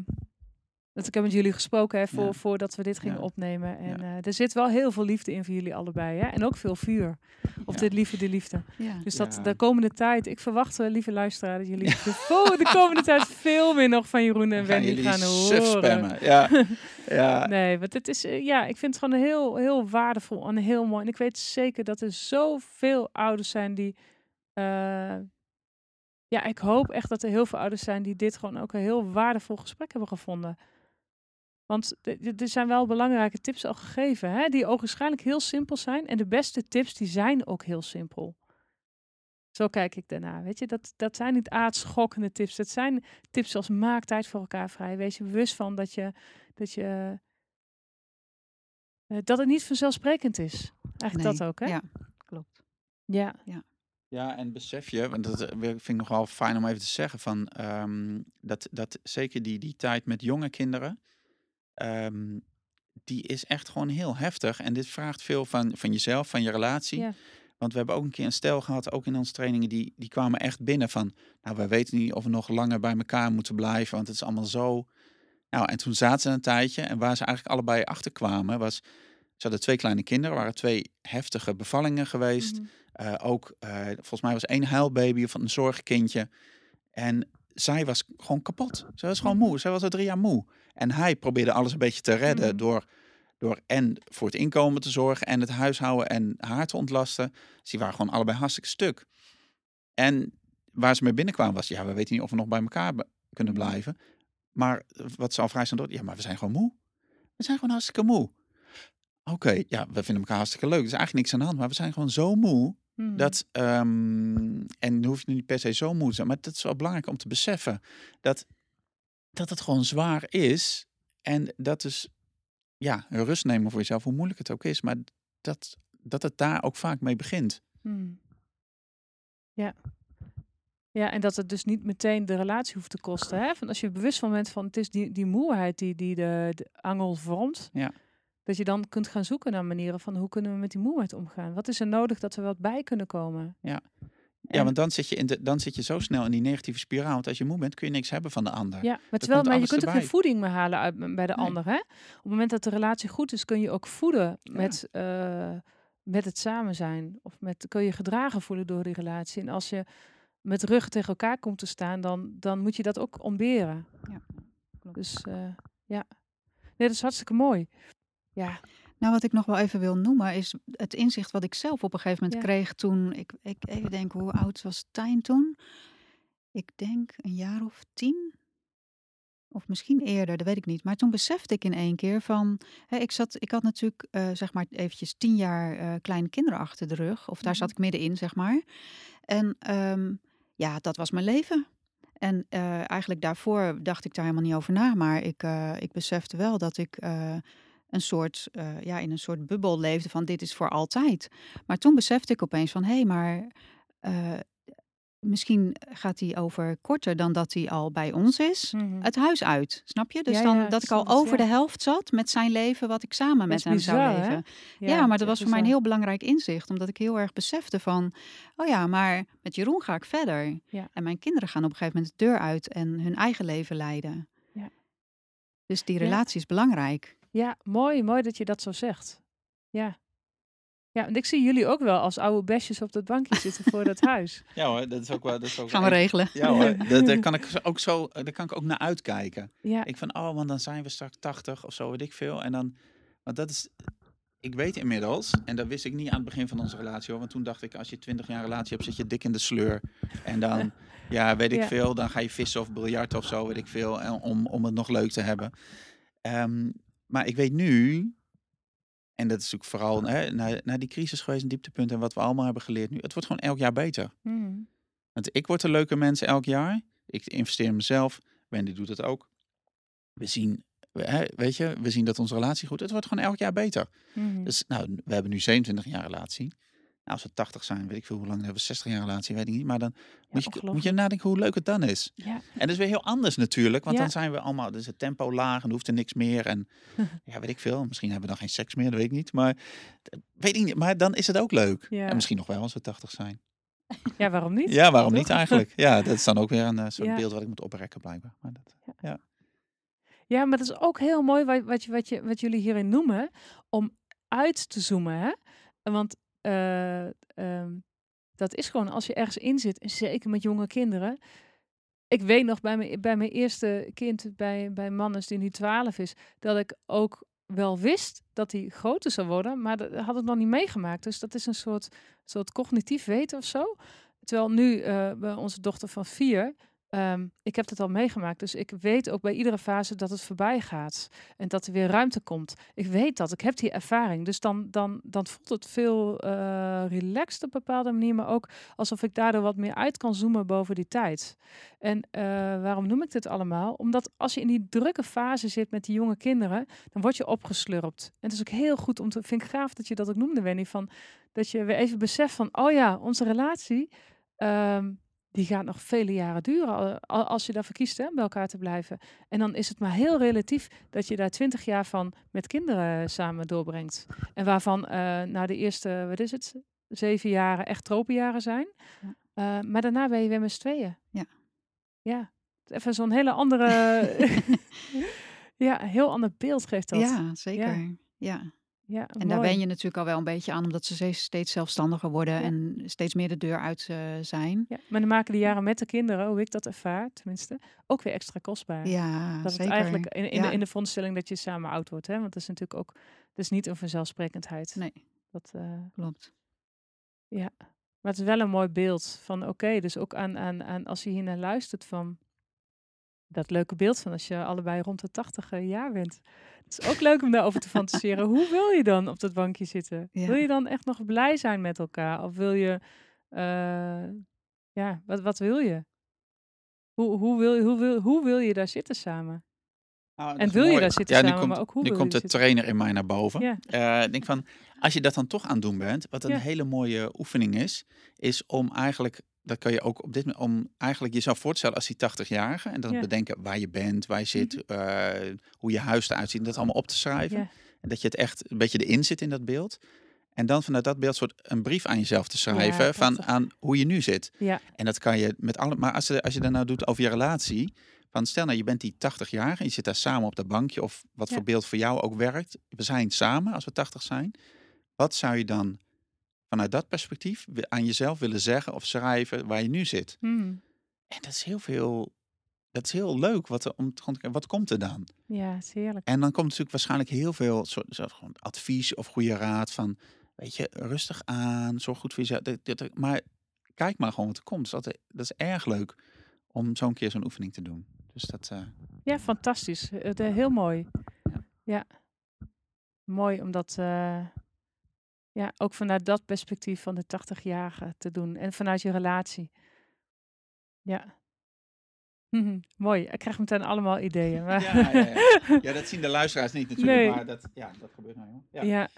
dat ik heb met jullie gesproken hè, voor, Ja. voordat we dit gingen Ja. opnemen. En Ja. eh, er zit wel heel veel liefde in voor jullie allebei. Hè? En ook veel vuur. Of Ja. dit liefde, de liefde. Ja. Dus dat Ja. de komende tijd, ik verwacht, eh, lieve luisteraar, dat jullie de, de komende *laughs* tijd veel meer nog van Jeroen en gaan Wendy gaan horen. spammen. *laughs* Ja, ja. Nee, want het is, eh, ja, ik vind het gewoon heel, heel waardevol en heel mooi. En ik weet zeker dat er zoveel ouders zijn die, eh, ja, ik hoop echt dat er heel veel ouders zijn die dit gewoon ook een heel waardevol gesprek hebben gevonden. Want er zijn wel belangrijke tips al gegeven, hè, die ogenschijnlijk heel simpel zijn. En de beste tips, die zijn ook heel simpel. Zo kijk ik daarna, weet je. Dat, dat zijn niet aardschokkende tips. Dat zijn tips zoals maak tijd voor elkaar vrij. Wees je bewust van dat je, dat je, eh, dat het niet vanzelfsprekend is. Eigenlijk Nee, dat ook, hè? Ja, klopt. Ja. Ja, en besef je, want dat eh, vind ik nog wel fijn om even te zeggen, van, ehm, dat, dat zeker die, die tijd met jonge kinderen, ehm, die is echt gewoon heel heftig. En dit vraagt veel van, van jezelf, van je relatie. Ja. Want we hebben ook een keer een stel gehad, ook in onze trainingen, die, die kwamen echt binnen van, nou, wij weten niet of we nog langer bij elkaar moeten blijven, want het is allemaal zo. Nou, en toen zaten ze een tijdje en waar ze eigenlijk allebei achter kwamen, was, ze hadden twee kleine kinderen, waren twee heftige bevallingen geweest. Mhm. Eh, ook, eh, volgens mij was één huilbaby of een zorgkindje. En zij was gewoon kapot. Zij was gewoon moe. Zij was al drie jaar moe. En hij probeerde alles een beetje te redden Mhm. door, door en voor het inkomen te zorgen en het huishouden en haar te ontlasten. Dus die waren gewoon allebei hartstikke stuk. En waar ze mee binnenkwamen was, ja, we weten niet of we nog bij elkaar kunnen Mhm. blijven. Maar wat ze al vrij snel door, ja, maar we zijn gewoon moe. We zijn gewoon hartstikke moe. Oké, ja, we vinden elkaar hartstikke leuk. Er is eigenlijk niks aan de hand, maar we zijn gewoon zo moe. Dat, ehm, en dan hoef je niet per se zo moe te zijn, maar dat is wel belangrijk om te beseffen. Dat, dat het gewoon zwaar is. En dat is, ja, rust nemen voor jezelf, hoe moeilijk het ook is. Maar dat, dat het daar ook vaak mee begint. Hmm. Ja. Ja, en dat het dus niet meteen de relatie hoeft te kosten. Hè? Van als je bewust van bent van het is die, die moeheid die, die de, de angel vormt. Ja. Dat je dan kunt gaan zoeken naar manieren van hoe kunnen we met die moeheid omgaan. Wat is er nodig dat we wat bij kunnen komen? Ja. En- Ja, want dan zit, je in de, dan zit je zo snel in die negatieve spiraal. Want als je moe bent, kun je niks hebben van de ander. Ja, maar, terwijl, maar je kunt ook geen voeding meer halen uit, bij de Nee. ander. Hè? Op het moment dat de relatie goed is, kun je ook voeden met, eh, met het samen zijn. Of met, kun je gedragen voelen door die relatie. En als je met rug tegen elkaar komt te staan, dan, dan moet je dat ook ontberen. Ja, klopt. Dus eh, ja, nee, dat is hartstikke mooi. Ja, Nou, wat ik nog wel even wil noemen is het inzicht wat ik zelf op een gegeven moment Ja. kreeg toen ik, ik even denk hoe oud was Tijn toen? Ik denk een jaar of tien. Of misschien eerder, dat weet ik niet. Maar toen besefte ik in één keer van, hè, ik zat, ik had natuurlijk eh, zeg maar eventjes tien jaar eh, kleine kinderen achter de rug, of daar zat Mhm. ik middenin, zeg maar. En ehm, ja, dat was mijn leven. En eh, eigenlijk daarvoor dacht ik daar helemaal niet over na, maar ik, ik besefte wel dat ik een soort, eh, ja, in een soort bubbel leefde van dit is voor altijd. Maar toen besefte ik opeens van hé, hey, maar eh, misschien gaat hij over korter dan dat hij al bij ons is. mhm. Het huis uit, snap je? Dus Ja, dan ja, dat ik al over ja. de helft zat met zijn leven, wat ik samen met hem zou bizar, leven. Ja, maar dat was voor mij een heel belangrijk inzicht, omdat ik heel erg besefte van, oh ja, maar met Jeroen ga ik verder. Ja. En mijn kinderen gaan op een gegeven moment de deur uit en hun eigen leven leiden. Dus die relatie is belangrijk. Ja, mooi, mooi dat je dat zo zegt. Ja. Ja, en ik zie jullie ook wel als oude besjes op dat bankje zitten voor dat huis. *laughs* Ja hoor, dat is ook wel... Dat is ook Gaan we regelen. Ja hoor, *laughs* daar, daar kan ik ook zo, daar kan ik ook naar uitkijken. Ja, Ik van, oh, want dan zijn we straks 80 of zo, weet ik veel. En dan, want dat is, ik weet inmiddels, en dat wist ik niet aan het begin van onze relatie hoor. Want toen dacht ik, als je 20 jaar relatie hebt, zit je dik in de sleur. En dan, *laughs* ja, weet ik Ja. veel, dan ga je vissen of biljart of zo, weet ik veel. en Om, om het nog leuk te hebben. Ehm, maar ik weet nu, en dat is natuurlijk vooral hè, na, na die crisis geweest, een dieptepunt en wat we allemaal hebben geleerd nu. Het wordt gewoon elk jaar beter. Mhm. Want ik word een leuke mens elk jaar. Ik investeer in mezelf. Wendy doet het ook. We zien, weet je, we zien dat onze relatie goed. Het wordt gewoon elk jaar beter. Mhm. Dus nou, we hebben nu 27 jaar relatie. Nou, als we 80 zijn, weet ik veel hoe lang hebben we 60 jaar relatie, weet ik niet. Maar dan moet, je, moet je nadenken hoe leuk het dan is. ja. En dat is weer heel anders natuurlijk, want Ja. dan zijn we allemaal, dus het tempo laag en hoeft er niks meer. En *laughs* ja, weet ik veel. Misschien hebben we dan geen seks meer, dat weet ik niet. Maar weet ik niet. Maar dan is het ook leuk. Ja. En misschien nog wel als we 80 zijn. *laughs* ja, waarom niet? Ja, waarom niet eigenlijk? Ja, dat is dan ook weer een eh, soort Ja. beeld wat ik moet oprekken blijkbaar. Maar dat, Ja, maar dat is ook heel mooi wat, wat, je, wat, je, wat jullie hierin noemen, om uit te zoomen. Hè? Want eh, ehm, dat is gewoon als je ergens in zit, en zeker met jonge kinderen. Ik weet nog bij mijn, bij mijn eerste kind, bij, bij Mannes die nu 12 is, dat ik ook wel wist dat hij groter zou worden, maar dat had ik nog niet meegemaakt. Dus dat is een soort, soort cognitief weten of zo. Terwijl nu eh, bij onze dochter van vier, ehm, ik heb het al meegemaakt. Dus ik weet ook bij iedere fase dat het voorbij gaat. En dat er weer ruimte komt. Ik weet dat, ik heb die ervaring. Dus dan, dan, dan voelt het veel eh relaxed op een bepaalde manier. Maar ook alsof ik daardoor wat meer uit kan zoomen boven die tijd. En eh, waarom noem ik dit allemaal? Omdat als je in die drukke fase zit met die jonge kinderen, dan word je opgeslurpt. En het is ook heel goed om te, vind ik gaaf dat je dat ook noemde, Wendy, van dat je weer even beseft van, oh ja, onze relatie, ehm, die gaat nog vele jaren duren al- al- als je daarvoor kiest hè, bij elkaar te blijven. En dan is het maar heel relatief dat je daar twintig jaar van met kinderen samen doorbrengt. En waarvan eh na de eerste, wat is het, zeven jaren echt tropenjaren zijn. Ja. Eh, maar daarna ben je weer met z'n tweeën. Ja. Ja, even zo'n hele andere, *laughs* *laughs* ja, heel ander beeld geeft dat. Ja, zeker. Ja. ja En daar wen je natuurlijk al wel een beetje aan, omdat ze steeds- zelfstandiger worden Ja. en steeds meer de deur uit eh, zijn. Ja, maar dan maken de jaren met de kinderen, hoe ik dat ervaar tenminste, ook weer extra kostbaar. Ja, dat zeker. het eigenlijk in, in, Ja. de, in de veronderstelling dat je samen oud wordt. Hè? Want dat is natuurlijk ook, dat is niet een vanzelfsprekendheid. Nee, Dat, eh, klopt. maar het is wel een mooi beeld van oké, dus ook aan, aan, aan als je hier naar luistert van dat leuke beeld van als je allebei rond de 80 jaar bent. Het is ook leuk om daarover te fantaseren. Hoe wil je dan op dat bankje zitten? Ja. Wil je dan echt nog blij zijn met elkaar? Of wil je, eh, ja, wat, wat wil je? Hoe, hoe, wil, je- hoe, wil, hoe wil je daar zitten samen? Nou, En wil je daar zitten ja, samen, nu komt, maar ook hoe nu wil komt je de zitten? trainer in mij naar boven. Ja. Eh, denk van, als je dat dan toch aan het doen bent, wat een hele mooie oefening is, is om eigenlijk dat kan je ook op dit moment, om eigenlijk jezelf voor te stellen als die 80-jarige. En dan Ja. bedenken waar je bent, waar je zit, eh, hoe je huis eruit ziet. En dat allemaal op te schrijven. Ja. En dat je het echt een beetje erin zit in dat beeld. En dan vanuit dat beeld soort een brief aan jezelf te schrijven van aan hoe je nu zit. Ja. En dat kan je met alle. Maar als je, als je dat nou doet over je relatie. Van stel nou, je bent die 80 jaar en je zit daar samen op dat bankje. Of wat voor beeld voor jou ook werkt. We zijn samen als we 80 zijn. Wat zou je dan vanuit dat perspectief aan jezelf willen zeggen of schrijven waar je nu zit? Mhm. En dat is heel veel. Dat is heel leuk. Wat, er, om, wat komt er dan? Ja, is heerlijk. En dan komt natuurlijk waarschijnlijk heel veel soort, soort gewoon advies of goede raad van, weet je, rustig aan, zorg goed voor jezelf. Maar kijk maar gewoon wat er komt. Dat dat is erg leuk om zo'n keer zo'n oefening te doen. Dus dat, eh, Ja, fantastisch. Het, eh, heel mooi. Ja. Ja. Mooi om dat eh, ja, ook vanuit dat perspectief van de 80-jarige te doen. En vanuit je relatie. Ja. Mhm, mooi. Ik krijg meteen allemaal ideeën. *laughs* Maar Ja, ja, ja. ja, dat zien de luisteraars niet natuurlijk, Nee. maar dat, ja, dat gebeurt nou. joh. Ja. Ja.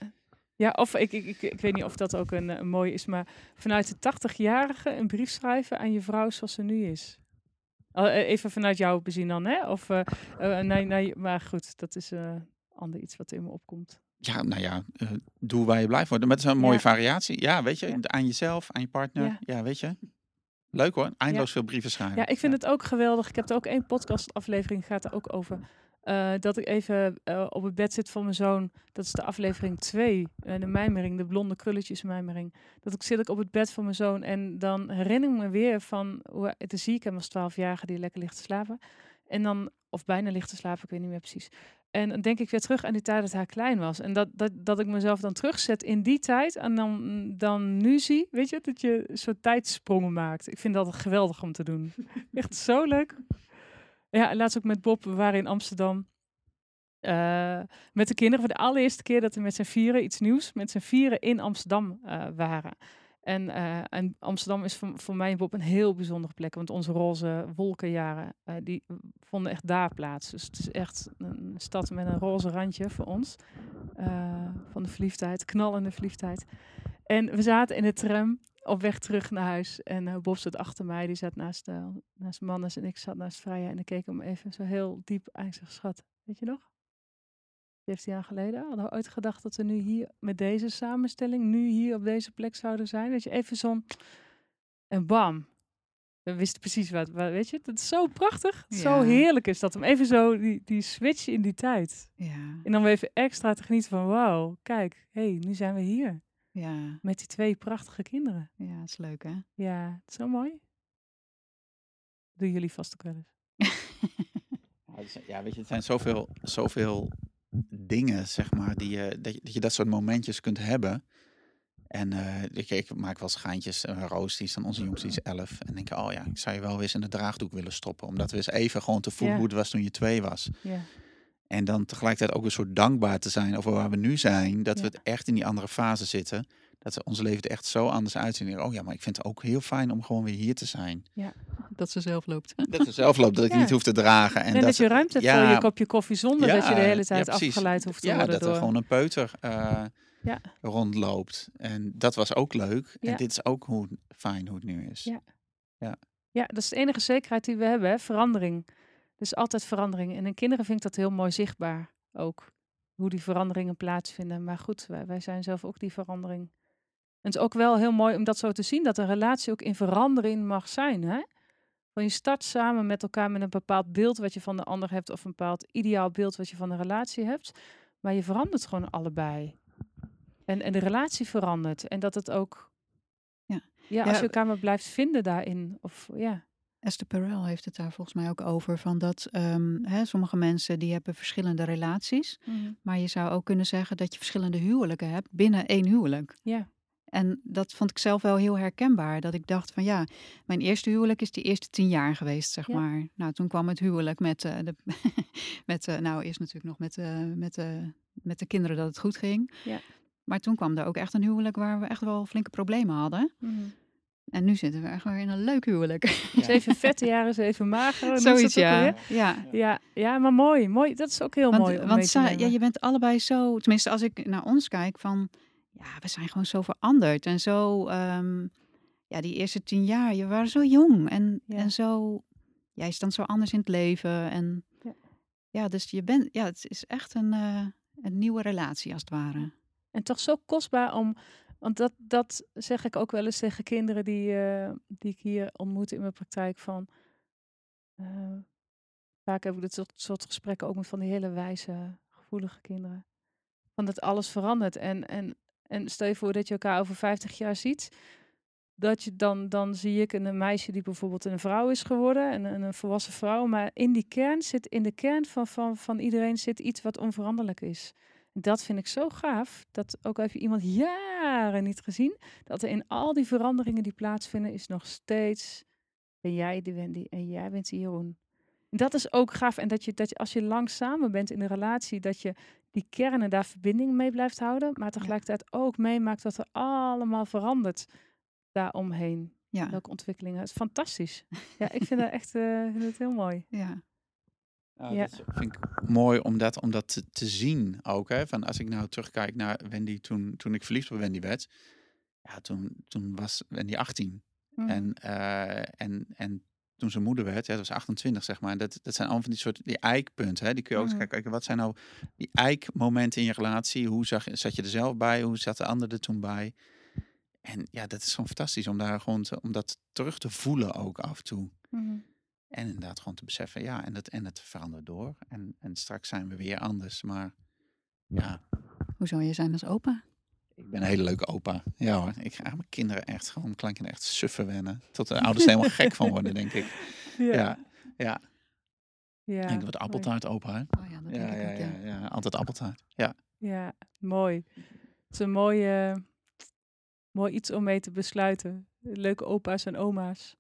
Ja, of ik, ik, ik, ik weet niet of dat ook een, eh, een mooi is, maar vanuit de 80-jarige een brief schrijven aan je vrouw zoals ze nu is. Al, eh, Even vanuit jouw bezien dan, hè? Of, eh, eh, nee, nee, maar goed, dat is eh ander iets wat in me opkomt. Ja, nou ja, eh, doe waar je blij wordt. Maar het is een mooie Ja. variatie. Ja, weet je, Ja. aan jezelf, aan je partner. Ja. Ja, weet je. Leuk hoor, eindeloos veel brieven schrijven. Ja, ik vind het ook geweldig. Ik heb er ook één podcastaflevering, gaat er ook over. eh, dat ik even eh, op het bed zit van mijn zoon. Dat is de aflevering 2, eh, de mijmering, de blonde krulletjes mijmering. Dat ik zit ik op het bed van mijn zoon en dan herinner ik me weer van... Hoe, dan zie ik hem als 12-jarige die lekker ligt te slapen. En dan, of bijna ligt te slapen, ik weet niet meer precies. En dan denk ik weer terug aan die tijd dat hij klein was. En dat, dat, dat ik mezelf dan terugzet in die tijd. En dan, dan nu zie, weet je, dat je soort tijdsprongen maakt. Ik vind dat geweldig om te doen. *laughs* Echt zo leuk. Ja, laatst ook met Bob. We waren in Amsterdam. eh, met de kinderen voor de allereerste keer dat we met z'n vieren, iets nieuws, met z'n vieren in Amsterdam eh, waren. En, eh, en Amsterdam is voor, voor mij Bob een heel bijzondere plek. Want onze roze wolkenjaren, eh, die vonden echt daar plaats. Dus het is echt een stad met een roze randje voor ons. eh, van de verliefdheid, knallende verliefdheid. En we zaten in de tram op weg terug naar huis. En Bob zat achter mij, die zat naast, naast Mannes en ik zat naast Freya. En ik keek hem even zo heel diep aan. Ik schat, weet je nog? Heeft hij jaar geleden. Hadden we ooit gedacht dat we nu hier met deze samenstelling, nu hier op deze plek zouden zijn. Dat je even zo'n. En bam. We wisten precies wat, wat weet je. Dat is zo prachtig. Ja. Zo heerlijk is dat. Om even zo die, die switch in die tijd. Ja, En dan weer even extra te genieten van wauw, kijk, hé, hey, nu zijn we hier. ja, Met die twee prachtige kinderen. ja, is leuk hè? Ja, het is zo mooi. Doen jullie vast ook wel eens. *laughs* Ja, weet je, het zijn zoveel, zoveel dingen, zeg maar, die je, dat, je, dat je dat soort momentjes kunt hebben. En eh, ik, ik maak wel schijntjes. Uh, Roos, die is dan onze jongste, die is elf. En denk ik, oh ja, ik zou je wel eens in de draagdoek willen stoppen. Omdat we eens even gewoon te voelen hoe het was toen je twee was. En dan tegelijkertijd ook een soort dankbaar te zijn over waar we nu zijn. Dat we het echt in die andere fase zitten. Dat ons leven er echt zo anders uitzien. Oh ja, maar ik vind het ook heel fijn om gewoon weer hier te zijn. Dat ze zelf loopt. *laughs* Dat ze zelf loopt, dat ik Ja. niet hoef te dragen. En, En, dat, je ruimte hebt voor ja, je kopje koffie zonder dat je de hele tijd afgeleid hoeft te ja, worden dat door... er gewoon een peuter eh, Ja. rondloopt. En dat was ook leuk. Ja. En dit is ook hoe fijn hoe het nu is. Ja. Ja, dat is de enige zekerheid die we hebben, hè? verandering. Dus altijd verandering. En in kinderen vind ik dat heel mooi zichtbaar ook. Hoe die veranderingen plaatsvinden. Maar goed, wij, wij zijn zelf ook die verandering. En het is ook wel heel mooi om dat zo te zien, dat een relatie ook in verandering mag zijn. Hè? Van je start samen met elkaar met een bepaald beeld wat je van de ander hebt, of een bepaald ideaal beeld wat je van de relatie hebt. Maar je verandert gewoon allebei. En, en de relatie verandert. En dat het ook. Ja. Ja, Ja, als je elkaar maar blijft vinden daarin. Of ja. Esther Perel heeft het daar volgens mij ook over. Van dat ehm, hè, sommige mensen die hebben verschillende relaties. Maar je zou ook kunnen zeggen dat je verschillende huwelijken hebt binnen één huwelijk. Ja. En dat vond ik zelf wel heel herkenbaar. Dat ik dacht van ja, mijn eerste huwelijk is die eerste tien jaar geweest, zeg Ja. maar. Nou, toen kwam het huwelijk met, eh, de, *laughs* met eh, nou eerst natuurlijk nog met, eh, met, met de kinderen dat het goed ging. Ja. Maar toen kwam er ook echt een huwelijk waar we echt wel flinke problemen hadden. En nu zitten we echt weer in een leuk huwelijk. Zeven vette jaren, zeven magere. ze Zoiets, ja. ja. Ja, ja, maar mooi, mooi. Dat is ook heel Want, mooi want ja, je bent allebei zo, tenminste als ik naar ons kijk, van ja, we zijn gewoon zo veranderd en zo, ehm, ja, die eerste tien jaar, je waren zo jong en, Ja. en zo, jij stond zo anders in het leven. En Ja. ja, dus je bent, ja, het is echt een, eh, een nieuwe relatie als het ware. En toch zo kostbaar om. Want dat, dat zeg ik ook wel eens tegen kinderen die, eh, die ik hier ontmoet in mijn praktijk. Van, eh, vaak heb ik dit soort, soort gesprekken ook met van die hele wijze, gevoelige kinderen. Van dat alles verandert. En, en, en stel je voor dat je elkaar over 50 jaar ziet. Dat je dan, dan zie ik een meisje die bijvoorbeeld een vrouw is geworden. En een, een volwassen vrouw. Maar in die kern zit, in de kern van, van, van iedereen zit iets wat onveranderlijk is. Dat vind ik zo gaaf. Dat ook al heb je iemand jaren niet gezien. Dat er in al die veranderingen die plaatsvinden, is nog steeds. Ben jij de Wendy en jij bent de Jeroen. En dat is ook gaaf. En dat je, dat je als je lang samen bent in een relatie, dat je die kernen daar verbinding mee blijft houden. Maar tegelijkertijd ook meemaakt wat er allemaal verandert daaromheen. Ja, Welke ontwikkelingen. Het is fantastisch. Ja, ik vind dat echt eh, vind heel mooi. ja, Nou, Ja. Dat vind ik mooi om dat, om dat te, te zien ook. Hè? Van als ik nou terugkijk naar Wendy toen, toen ik verliefd op Wendy werd. Ja, toen, toen was Wendy 18. Mhm. En, eh, en, en toen ze moeder werd, ja, dat was 28 zeg maar. Dat, dat zijn allemaal van die soort die eikpunten. Hè? Die kun je ook eens Mhm. kijken, wat zijn nou die eikmomenten in je relatie? Hoe zag, je- zat je er zelf bij? Hoe zat de ander er toen bij? En ja, dat is gewoon fantastisch om daar gewoon te, om dat terug te voelen ook af en toe. Mhm. En inderdaad gewoon te beseffen, ja, en het, en het verandert door. En, en straks zijn we weer anders. Maar ja, hoe zou je zijn als opa? Ik ben een hele leuke opa. Ja hoor, ik ga mijn kinderen echt gewoon, mijn kleinkinderen echt suffen wennen. Tot de ouders er helemaal gek van worden, denk ik. *laughs* Ja, ja. ja. Ik denk appeltaart opa, hè? Oh ja, dat denk Ja, ik ja, ook, ja, ja. ja, altijd appeltaart. Ja, Ja, mooi. Het is een mooie, mooi iets om mee te besluiten. Leuke opa's en oma's.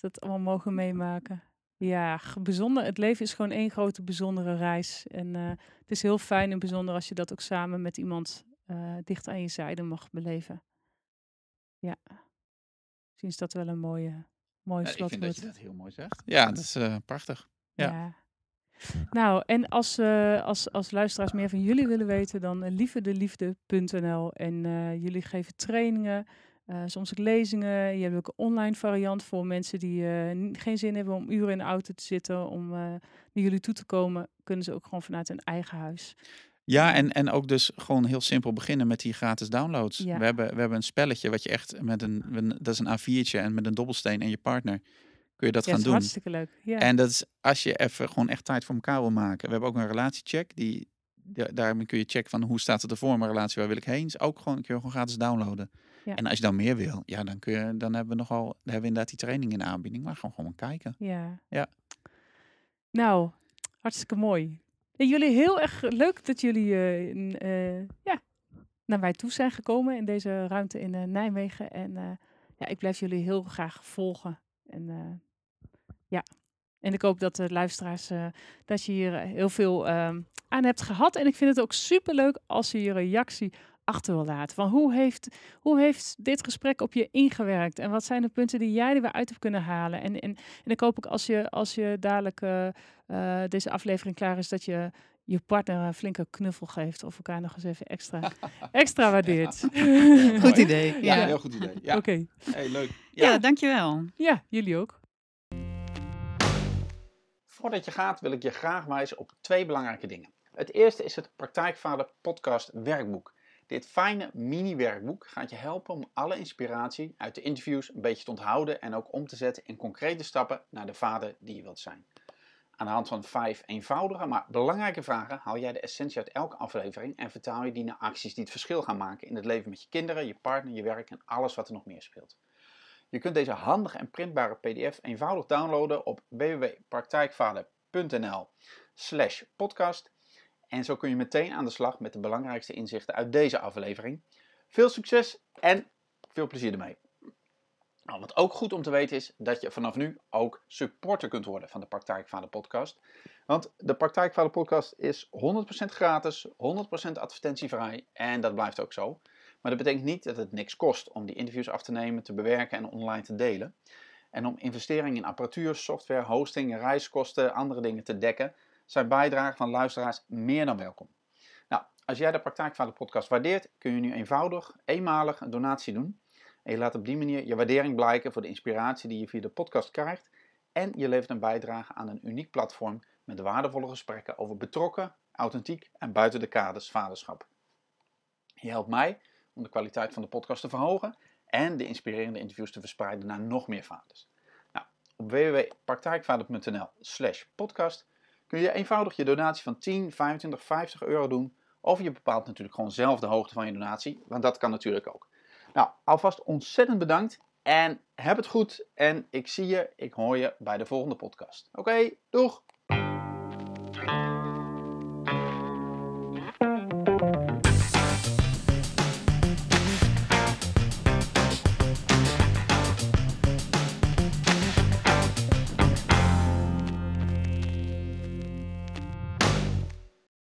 Dat allemaal mogen meemaken. Ja, bijzonder. Het leven is gewoon één grote bijzondere reis. En eh, het is heel fijn en bijzonder als je dat ook samen met iemand eh, dicht aan je zijde mag beleven. Ja. Misschien is dat wel een mooie, mooi Ja, ik vind dat je dat heel mooi zegt. Ja, dat is eh, prachtig. Ja. Ja. Nou, en als, eh, als, als luisteraars meer van jullie willen weten, dan uh, liefdeliefde.nl. En jullie geven trainingen, soms ook lezingen. Je hebt ook een online variant voor mensen die geen zin hebben om uren in de auto te zitten om naar jullie toe te komen. Kunnen ze ook gewoon vanuit hun eigen huis. Ja, en, en ook dus gewoon heel simpel beginnen met die gratis downloads. Ja. We, hebben, we hebben een spelletje wat je echt met een, dat is een A4'tje en met een dobbelsteen en je partner kun je dat ja, gaan is doen. hartstikke leuk. Ja. En dat is als je even gewoon echt tijd voor elkaar wil maken. We hebben ook een relatiecheck. Die, da- daarmee kun je checken van hoe staat het ervoor in mijn relatie, waar wil ik heen. Is ook gewoon, kun je gewoon gratis downloaden. Ja. En als je dan meer wil, ja, dan, kun je, dan hebben we nogal, dan hebben we inderdaad die training in de aanbieding. Maar gewoon, gewoon kijken. Ja. Ja. Nou, hartstikke mooi. Jullie heel erg leuk dat jullie eh, eh, ja, naar mij toe zijn gekomen in deze ruimte in eh, Nijmegen. En ja, ik blijf jullie heel graag volgen. En ja, en ik hoop dat de luisteraars, dat je hier heel veel ehm, aan hebt gehad. En ik vind het ook superleuk als je je reactie achter wil laten. Van hoe heeft, hoe heeft dit gesprek op je ingewerkt? En wat zijn de punten die jij er weer uit hebt kunnen halen? En, en, en ik hoop ook als je, als je dadelijk eh, eh, deze aflevering klaar is, dat je je partner een flinke knuffel geeft. Of elkaar nog eens even extra, *laughs* extra waardeert. Goed idee. Ja, Ja, heel goed idee. Ja, Oké. hey, leuk. ja. dankjewel. Ja, jullie ook. Voordat je gaat wil ik je graag wijzen op twee belangrijke dingen. Het eerste is het Praktijkvader Podcast Werkboek. Dit fijne mini-werkboek gaat je helpen om alle inspiratie uit de interviews een beetje te onthouden en ook om te zetten in concrete stappen naar de vader die je wilt zijn. Aan de hand van vijf eenvoudige maar belangrijke vragen haal jij de essentie uit elke aflevering en vertaal je die naar acties die het verschil gaan maken in het leven met je kinderen, je partner, je werk en alles wat er nog meer speelt. Je kunt deze handige en printbare PDF eenvoudig downloaden op www.praktijkvader.nl slash podcast. En zo kun je meteen aan de slag met de belangrijkste inzichten uit deze aflevering. Veel succes en veel plezier ermee. Nou, wat ook goed om te weten is dat je vanaf nu ook supporter kunt worden van de Praktijkvader podcast. Want de Praktijkvader podcast is 100% gratis, 100% advertentievrij en dat blijft ook zo. Maar dat betekent niet dat het niks kost om die interviews af te nemen, te bewerken en online te delen. En om investeringen in apparatuur, software, hosting, reiskosten, andere dingen te dekken, zijn bijdragen van luisteraars meer dan welkom. Nou, als jij de Praktijkvader podcast waardeert, kun je nu eenvoudig, eenmalig een donatie doen. En je laat op die manier je waardering blijken voor de inspiratie die je via de podcast krijgt. En je levert een bijdrage aan een uniek platform met waardevolle gesprekken over betrokken, authentiek en buiten de kaders vaderschap. Je helpt mij om de kwaliteit van de podcast te verhogen en de inspirerende interviews te verspreiden naar nog meer vaders. Nou, op www.praktijkvader.nl slash podcast kun je eenvoudig je donatie van 10, 25, 50 euro doen. Of je bepaalt natuurlijk gewoon zelf de hoogte van je donatie, want dat kan natuurlijk ook. Nou, alvast ontzettend bedankt en heb het goed. En ik zie je, ik hoor je bij de volgende podcast. Oké, doeg!